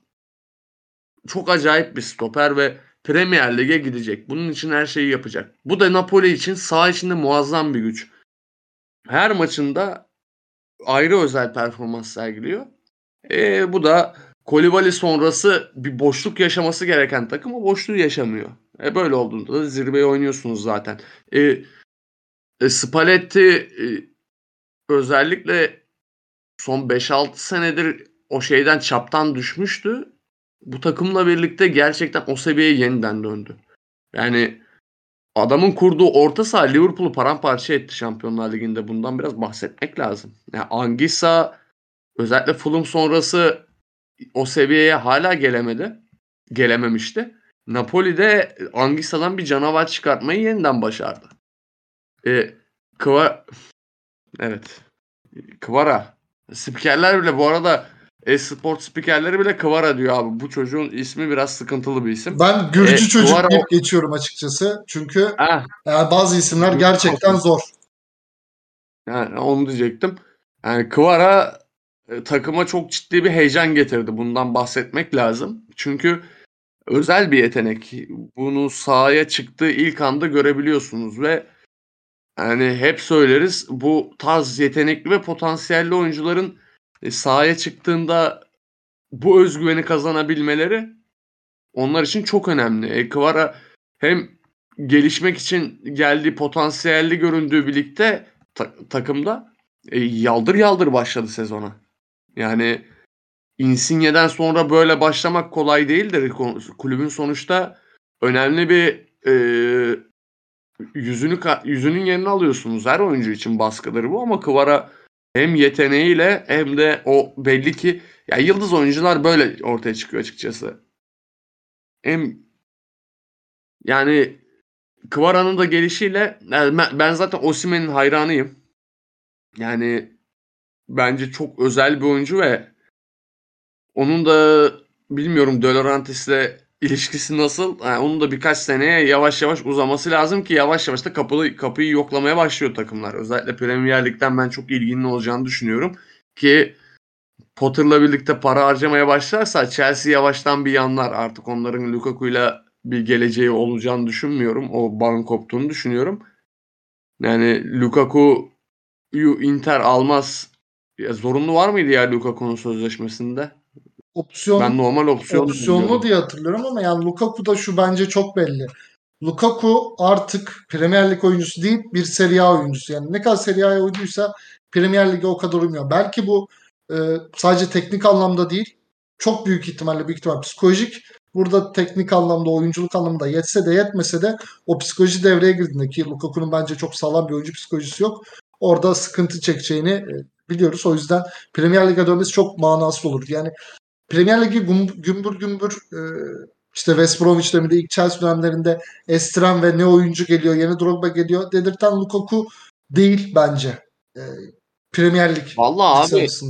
çok acayip bir stoper ve Premier Lig'e gidecek. Bunun için her şeyi yapacak. Bu da Napoli için sağ içinde muazzam bir güç. Her maçında ayrı özel performans sergiliyor. E, bu da Kolibali sonrası bir boşluk yaşaması gereken takım o boşluğu yaşamıyor. E, böyle olduğunda da zirveye oynuyorsunuz zaten. E, e, Spalletti e, özellikle son 5-6 senedir o şeyden çaptan düşmüştü. Bu takımla birlikte gerçekten o seviyeye yeniden döndü. Yani adamın kurduğu orta saha Liverpool'u paramparça etti Şampiyonlar Ligi'nde. Bundan biraz bahsetmek lazım. Yani Angisa özellikle Fulham sonrası o seviyeye hala gelemedi. Gelememişti. Napoli de Angisa'dan bir canavar çıkartmayı yeniden başardı. E, Kva evet. Kvara. Spikerler bile bu arada e-sport spikerleri bile Kvara diyor abi. Bu çocuğun ismi biraz sıkıntılı bir isim. Ben Gürcü e, çocuk Kvara... deyip geçiyorum açıkçası. Çünkü yani bazı isimler gerçekten zor. Yani onu diyecektim. Yani Kvara e, takıma çok ciddi bir heyecan getirdi. Bundan bahsetmek lazım. Çünkü özel bir yetenek. Bunu sahaya çıktığı ilk anda görebiliyorsunuz ve yani hep söyleriz bu tarz yetenekli ve potansiyelli oyuncuların e, sahaya çıktığında bu özgüveni kazanabilmeleri onlar için çok önemli. E, hem gelişmek için geldiği potansiyelli göründüğü birlikte ta- takımda e, yaldır yaldır başladı sezona. Yani Insigne'den sonra böyle başlamak kolay değildir. Kulübün sonuçta önemli bir e, yüzünü yüzünün yerini alıyorsunuz. Her oyuncu için baskıları bu ama Kvara hem yeteneğiyle hem de o belli ki ya yıldız oyuncular böyle ortaya çıkıyor açıkçası. Hem yani Kvara'nın da gelişiyle yani ben zaten Osimhen'in hayranıyım. Yani bence çok özel bir oyuncu ve onun da bilmiyorum De Laurentiis'le ilişkisi nasıl? Yani onun da birkaç seneye yavaş yavaş uzaması lazım ki yavaş yavaş da kapıyı, kapıyı yoklamaya başlıyor takımlar. Özellikle Premier Lig'den ben çok ilginin olacağını düşünüyorum. Ki Potter'la birlikte para harcamaya başlarsa Chelsea yavaştan bir yanlar. Artık onların Lukaku'yla bir geleceği olacağını düşünmüyorum. O bağın koptuğunu düşünüyorum. Yani Lukaku Inter almaz. Ya zorunlu var mıydı ya Lukaku'nun sözleşmesinde? opsiyon ben normal opsiyon opsiyonlu diye hatırlıyorum ama yani Lukaku da şu bence çok belli. Lukaku artık Premier Lig oyuncusu değil bir Serie A oyuncusu. Yani ne kadar Serie A oyuncuysa Premier Lig'e o kadar uymuyor. Belki bu e, sadece teknik anlamda değil çok büyük ihtimalle büyük ihtimal psikolojik burada teknik anlamda oyunculuk anlamında yetse de yetmese de o psikoloji devreye girdiğinde ki Lukaku'nun bence çok sağlam bir oyuncu psikolojisi yok. Orada sıkıntı çekeceğini e, biliyoruz. O yüzden Premier Lig'e dönmesi çok manasız olur. Yani Premier Ligi gümbür gümbür e, işte West Bromwich döneminde ilk Chelsea dönemlerinde estiren ve ne oyuncu geliyor, yeni Drogba geliyor dedirten Lukaku değil bence. E, Premier Lig. Vallahi abi arasında.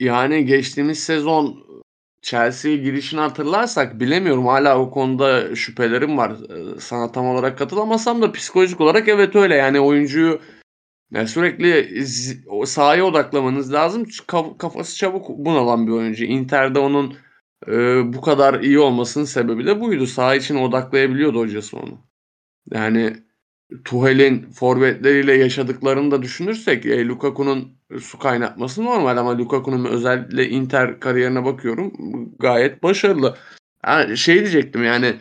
yani geçtiğimiz sezon Chelsea'ye girişini hatırlarsak bilemiyorum hala o konuda şüphelerim var. E, sana tam olarak katılamasam da psikolojik olarak evet öyle. Yani oyuncuyu Yani sürekli sahaya odaklamanız lazım. Kafası çabuk bunalan bir oyuncu. Inter'de onun e, bu kadar iyi olmasının sebebi de buydu. Saha için odaklayabiliyordu hocası onu. Yani Tuchel'in forvetleriyle yaşadıklarını da düşünürsek e, Lukaku'nun su kaynatması normal ama Lukaku'nun özellikle Inter kariyerine bakıyorum gayet başarılı. Yani şey diyecektim yani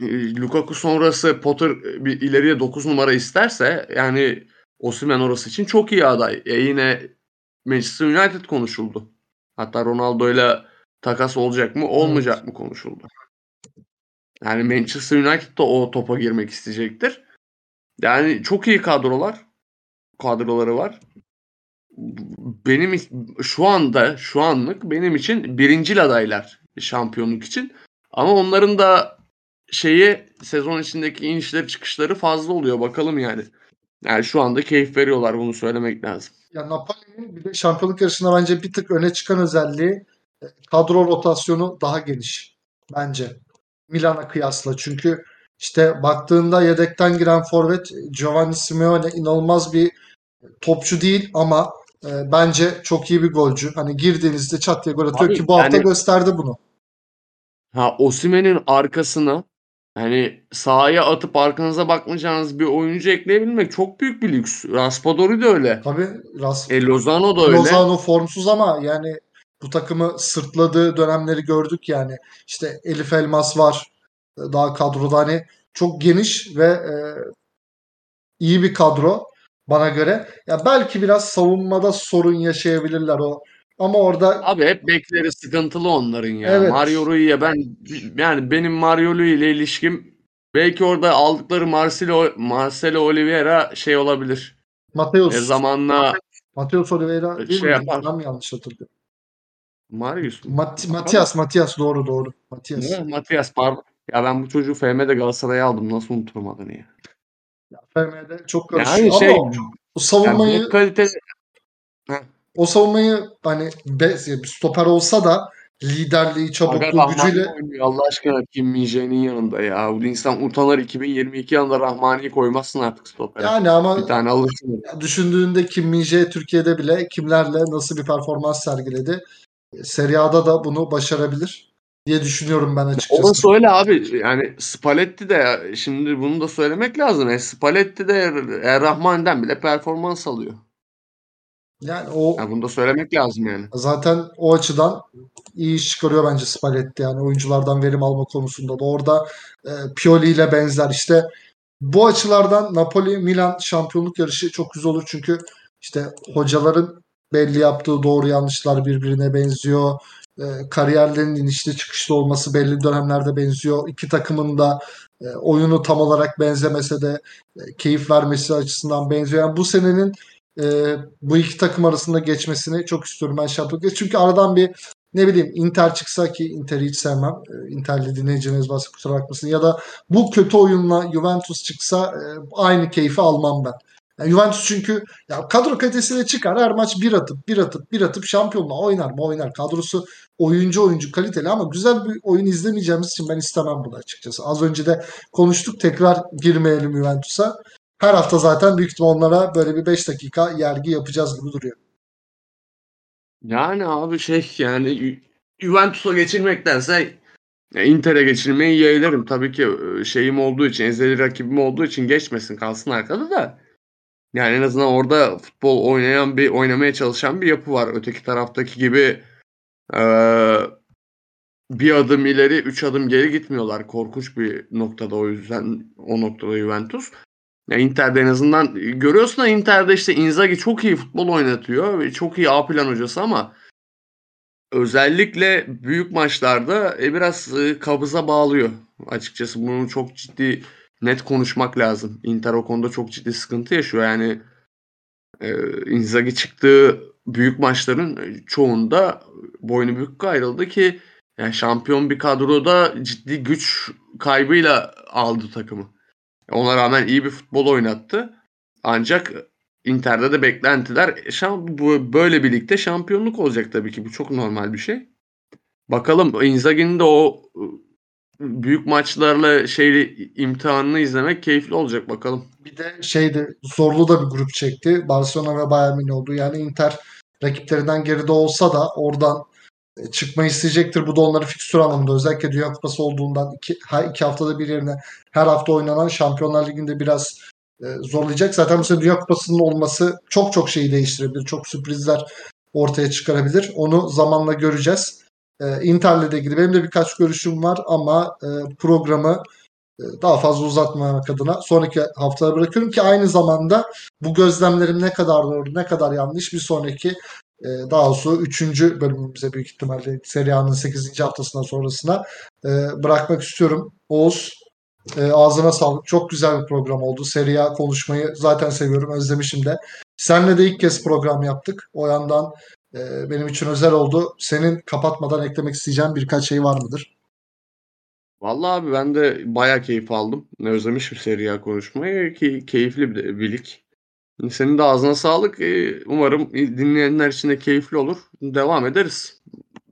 e, Lukaku sonrası Potter bir ileriye 9 numara isterse yani Osimhen orası için çok iyi aday. E yine Manchester United konuşuldu. Hatta Ronaldo'yla takas olacak mı olmayacak mı konuşuldu. Yani Manchester United da o topa girmek isteyecektir. Yani çok iyi kadrolar. Kadroları var. Benim şu anda şu anlık benim için birincil adaylar şampiyonluk için. Ama onların da şeyi sezon içindeki inişleri çıkışları fazla oluyor bakalım yani. Yani şu anda keyif veriyorlar bunu söylemek lazım. Ya Napoli'nin bir de şampiyonluk yarışında bence bir tık öne çıkan özelliği e, kadro rotasyonu daha geniş bence. Milan'a kıyasla. Çünkü işte baktığında yedekten giren forvet Giovanni Simeone inanılmaz bir topçu değil ama e, bence çok iyi bir golcü. Hani girdiğinizde çat diye gol atıyor Abi, ki bu hafta yani- gösterdi bunu. Ha Osimhen'in arkasına hani sahaya atıp arkanıza bakmayacağınız bir oyuncu ekleyebilmek çok büyük bir lüks. Raspadori de öyle. Tabii Ras E Lozano da öyle. Lozano formsuz ama yani bu takımı sırtladığı dönemleri gördük yani. İşte Elif Elmas var e, daha kadroda hani çok geniş ve e, iyi bir kadro bana göre. Ya belki biraz savunmada sorun yaşayabilirler o. Ama orada Abi hep bekleri sıkıntılı onların ya. Evet. Mario Rui'ye ben yani benim Mario Rui ile ilişkim belki orada aldıkları Marcelo Marcelo Oliveira şey olabilir. Mateus, E zamanla Mateus Oliveira değil şey mi? yapar. Ben yanlış hatırlıyorum? Marius mu? Mat Matias, Matias doğru doğru. Matias. Ne? Matias pardon. Ya ben bu çocuğu FM'de Galatasaray'a aldım. Nasıl unuturum adını ya. FM'de çok karışıyor Yani ama şey o, o savunmayı yani kaliteli o savunmayı hani be, stoper olsa da liderliği, çabukluğu, gücüyle oynuyor Allah aşkına Kim Min-jae'nin yanında ya. Bu insan utanır 2022 yılında Rahmani'yi koymazsın artık stopere. yani ama Bir tane alırsın. düşündüğünde Kim Min-jae Türkiye'de bile kimlerle nasıl bir performans sergiledi. Serie A'da da bunu başarabilir diye düşünüyorum ben açıkçası. Orası öyle abi. Yani Spalletti de şimdi bunu da söylemek lazım. E, Spalletti de e, Rahman'den bile performans alıyor. Yani o Yani bunu da söylemek lazım yani. zaten o açıdan iyi iş çıkarıyor bence Spalletti yani oyunculardan verim alma konusunda da orada e, Pioli ile benzer işte bu açılardan Napoli Milan şampiyonluk yarışı çok güzel olur çünkü işte hocaların belli yaptığı doğru yanlışlar birbirine benziyor. E, kariyerlerinin inişli çıkışlı olması belli dönemlerde benziyor. İki takımın da e, oyunu tam olarak benzemese de e, keyif vermesi açısından benziyor. Yani bu senenin e, bu iki takım arasında geçmesini çok istiyorum ben şampiyonluk. Çünkü aradan bir ne bileyim Inter çıksa ki Inter'i hiç sevmem. E, Inter'li dinleyiciniz varsa kusura bakmasın. Ya da bu kötü oyunla Juventus çıksa e, aynı keyfi almam ben. Yani Juventus çünkü ya kadro kalitesiyle çıkar her maç bir atıp bir atıp bir atıp şampiyonluğa oynar mı oynar. Kadrosu oyuncu oyuncu kaliteli ama güzel bir oyun izlemeyeceğimiz için ben istemem bunu açıkçası. Az önce de konuştuk tekrar girmeyelim Juventus'a. Her hafta zaten büyük ihtimal onlara böyle bir 5 dakika yergi yapacağız gibi duruyor. Yani abi şey yani Ju- Juventus'a geçirmektense ya Inter'e geçirmeyi yeğlerim. Tabii ki e, şeyim olduğu için, ezeli rakibim olduğu için geçmesin kalsın arkada da. Yani en azından orada futbol oynayan bir oynamaya çalışan bir yapı var. Öteki taraftaki gibi eee, bir adım ileri, üç adım geri gitmiyorlar. Korkunç bir noktada o yüzden o noktada Juventus. Ya Inter'de en azından görüyorsun da Inter'de işte Inzaghi çok iyi futbol oynatıyor ve çok iyi A plan hocası ama özellikle büyük maçlarda e, biraz e, kabıza bağlıyor. Açıkçası bunu çok ciddi net konuşmak lazım. Inter o konuda çok ciddi sıkıntı yaşıyor. Yani e, Inzaghi çıktığı büyük maçların çoğunda boynu bükük ayrıldı ki yani şampiyon bir kadroda ciddi güç kaybıyla aldı takımı. Ona rağmen iyi bir futbol oynattı. Ancak Inter'de de beklentiler şam, bu böyle birlikte şampiyonluk olacak tabii ki. Bu çok normal bir şey. Bakalım Inzaghi'nin de o büyük maçlarla şeyli imtihanını izlemek keyifli olacak bakalım. Bir de şeydi zorlu da bir grup çekti. Barcelona ve Bayern Münih oldu. Yani Inter rakiplerinden geride olsa da oradan e, çıkmayı isteyecektir. Bu da onları fikstür anlamında özellikle Dünya Kupası olduğundan iki, her iki haftada bir yerine her hafta oynanan Şampiyonlar Ligi'nde biraz e, zorlayacak. Zaten sene Dünya Kupası'nın olması çok çok şeyi değiştirebilir. Çok sürprizler ortaya çıkarabilir. Onu zamanla göreceğiz. E, Inter'le de ilgili benim de birkaç görüşüm var ama e, programı e, daha fazla uzatmamak adına sonraki haftalara bırakıyorum ki aynı zamanda bu gözlemlerim ne kadar doğru ne kadar yanlış bir sonraki e, daha doğrusu 3. bölümümüze büyük ihtimalle Serie A'nın 8. haftasından sonrasına e, bırakmak istiyorum. Oğuz ağzına sağlık. Çok güzel bir program oldu. Serie A konuşmayı zaten seviyorum. Özlemişim de. Senle de ilk kez program yaptık. O yandan benim için özel oldu. Senin kapatmadan eklemek isteyeceğin birkaç şey var mıdır? Vallahi abi ben de bayağı keyif aldım. Ne özlemişim Serie A konuşmayı ki keyifli bir, bir lig. Senin de ağzına sağlık. Umarım dinleyenler için de keyifli olur. Devam ederiz.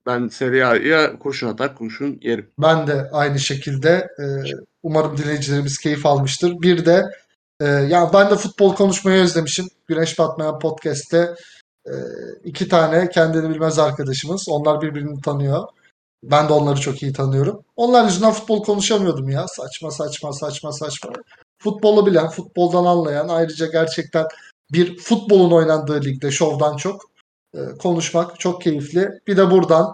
Ben Serie A'ya kurşun atar kurşun yerim. Ben de aynı şekilde. Umarım dinleyicilerimiz keyif almıştır. Bir de ya ben de futbol konuşmayı özlemişim. Güneş Batmayan Podcast'te iki tane kendini bilmez arkadaşımız. Onlar birbirini tanıyor. Ben de onları çok iyi tanıyorum. Onlar yüzünden futbol konuşamıyordum ya. Saçma saçma saçma saçma. Futbolu bilen, futboldan anlayan, ayrıca gerçekten bir futbolun oynandığı ligde şovdan çok e, konuşmak çok keyifli. Bir de buradan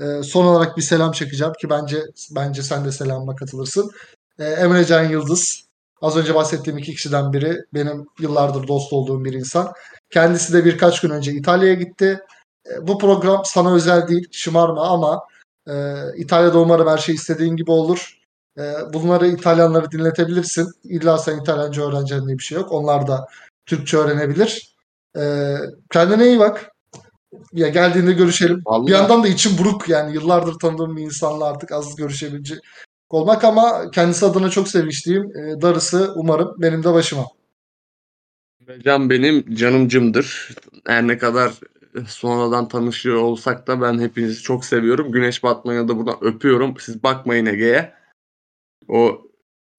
e, son olarak bir selam çekeceğim ki bence bence sen de selamıma katılırsın. E, Emre Can Yıldız. Az önce bahsettiğim iki kişiden biri benim yıllardır dost olduğum bir insan. Kendisi de birkaç gün önce İtalya'ya gitti. E, bu program sana özel değil, şımarma ama e, İtalya'da umarım her şey istediğin gibi olur. E, bunları İtalyanları dinletebilirsin. İlla sen İtalyanca öğreneceksin diye bir şey yok. Onlar da Türkçe öğrenebilir. E, kendine iyi bak. Ya geldiğinde görüşelim. Vallahi. Bir yandan da içim buruk yani yıllardır tanıdığım bir insanla artık az görüşebilecek olmak ama kendisi adına çok sevinçliyim. E, darısı umarım benim de başıma. Can benim canımcımdır. Her ne kadar sonradan tanışıyor olsak da ben hepinizi çok seviyorum. Güneş batmaya da buradan öpüyorum. Siz bakmayın Ege'ye. O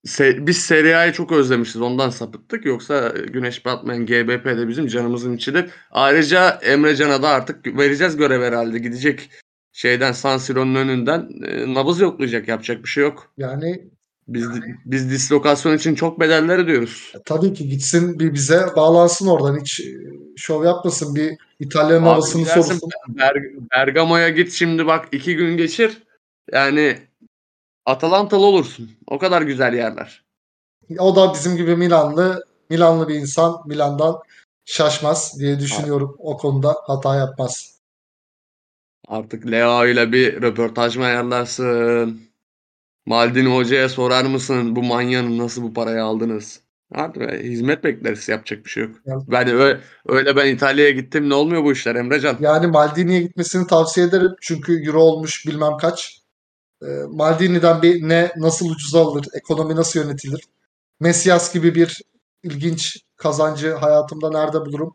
se, biz Serie çok özlemişiz. Ondan sapıttık. Yoksa Güneş batmayan GBP de bizim canımızın içidir. Ayrıca Emre Can'a da artık vereceğiz görev herhalde. Gidecek şeyden San Siro'nun önünden e, nabız yoklayacak. Yapacak bir şey yok. Yani biz biz dislokasyon için çok bedeller ödüyoruz. Tabii ki gitsin bir bize bağlansın oradan hiç e, şov yapmasın bir İtalyan havasını sorsun. Ber- Bergamo'ya git şimdi bak iki gün geçir. Yani Atalantalı olursun. O kadar güzel yerler. O da bizim gibi Milanlı, Milanlı bir insan. Milan'dan şaşmaz diye düşünüyorum. Abi. O konuda hata yapmaz. Artık Leo ile bir röportaj mı ayarlarsın? Maldini Hoca'ya sorar mısın bu manyanın nasıl bu parayı aldınız? Abi hizmet bekleriz yapacak bir şey yok. Yani, ben öyle, öyle ben İtalya'ya gittim ne olmuyor bu işler Emrecan? Yani Maldini'ye gitmesini tavsiye ederim. Çünkü euro olmuş bilmem kaç. E, Maldini'den bir ne nasıl ucuza alır, ekonomi nasıl yönetilir? Mesias gibi bir ilginç kazancı hayatımda nerede bulurum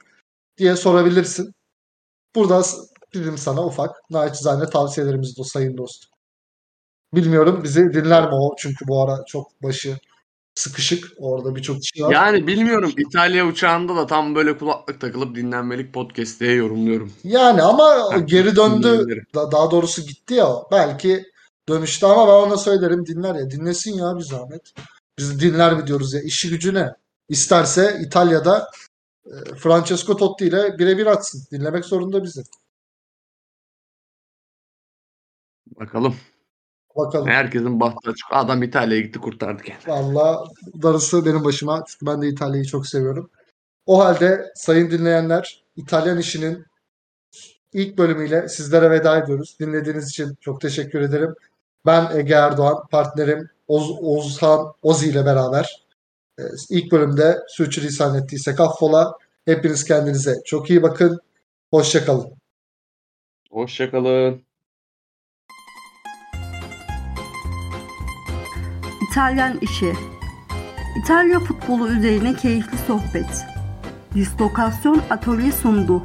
diye sorabilirsin. Burada bizim sana ufak naçizane tavsiyelerimiz de sayın dostum. Bilmiyorum bizi dinler mi o çünkü bu ara çok başı sıkışık. Orada birçok kişi var. Yani bilmiyorum İtalya uçağında da tam böyle kulaklık takılıp dinlenmelik podcast diye yorumluyorum. Yani ama geri döndü. Da, daha doğrusu gitti ya. Belki dönüştü ama ben ona söylerim dinler ya. Dinlesin ya bir zahmet. Biz dinler mi diyoruz ya. İşi gücü ne? İsterse İtalya'da e, Francesco Totti ile birebir atsın. Dinlemek zorunda bizi. Bakalım. Bakalım. Herkesin bahtı açık. Adam İtalya'ya gitti kurtardı kendini. Valla darısı benim başıma. Çünkü ben de İtalya'yı çok seviyorum. O halde sayın dinleyenler İtalyan işinin ilk bölümüyle sizlere veda ediyoruz. Dinlediğiniz için çok teşekkür ederim. Ben Ege Erdoğan, partnerim Oz, Ozhan Ozi ile beraber e, ilk bölümde sürçülisan ettiysek affola. Hepiniz kendinize çok iyi bakın. Hoşçakalın. Hoşçakalın. İtalyan işi. İtalya futbolu üzerine keyifli sohbet. Dislokasyon atölye sundu.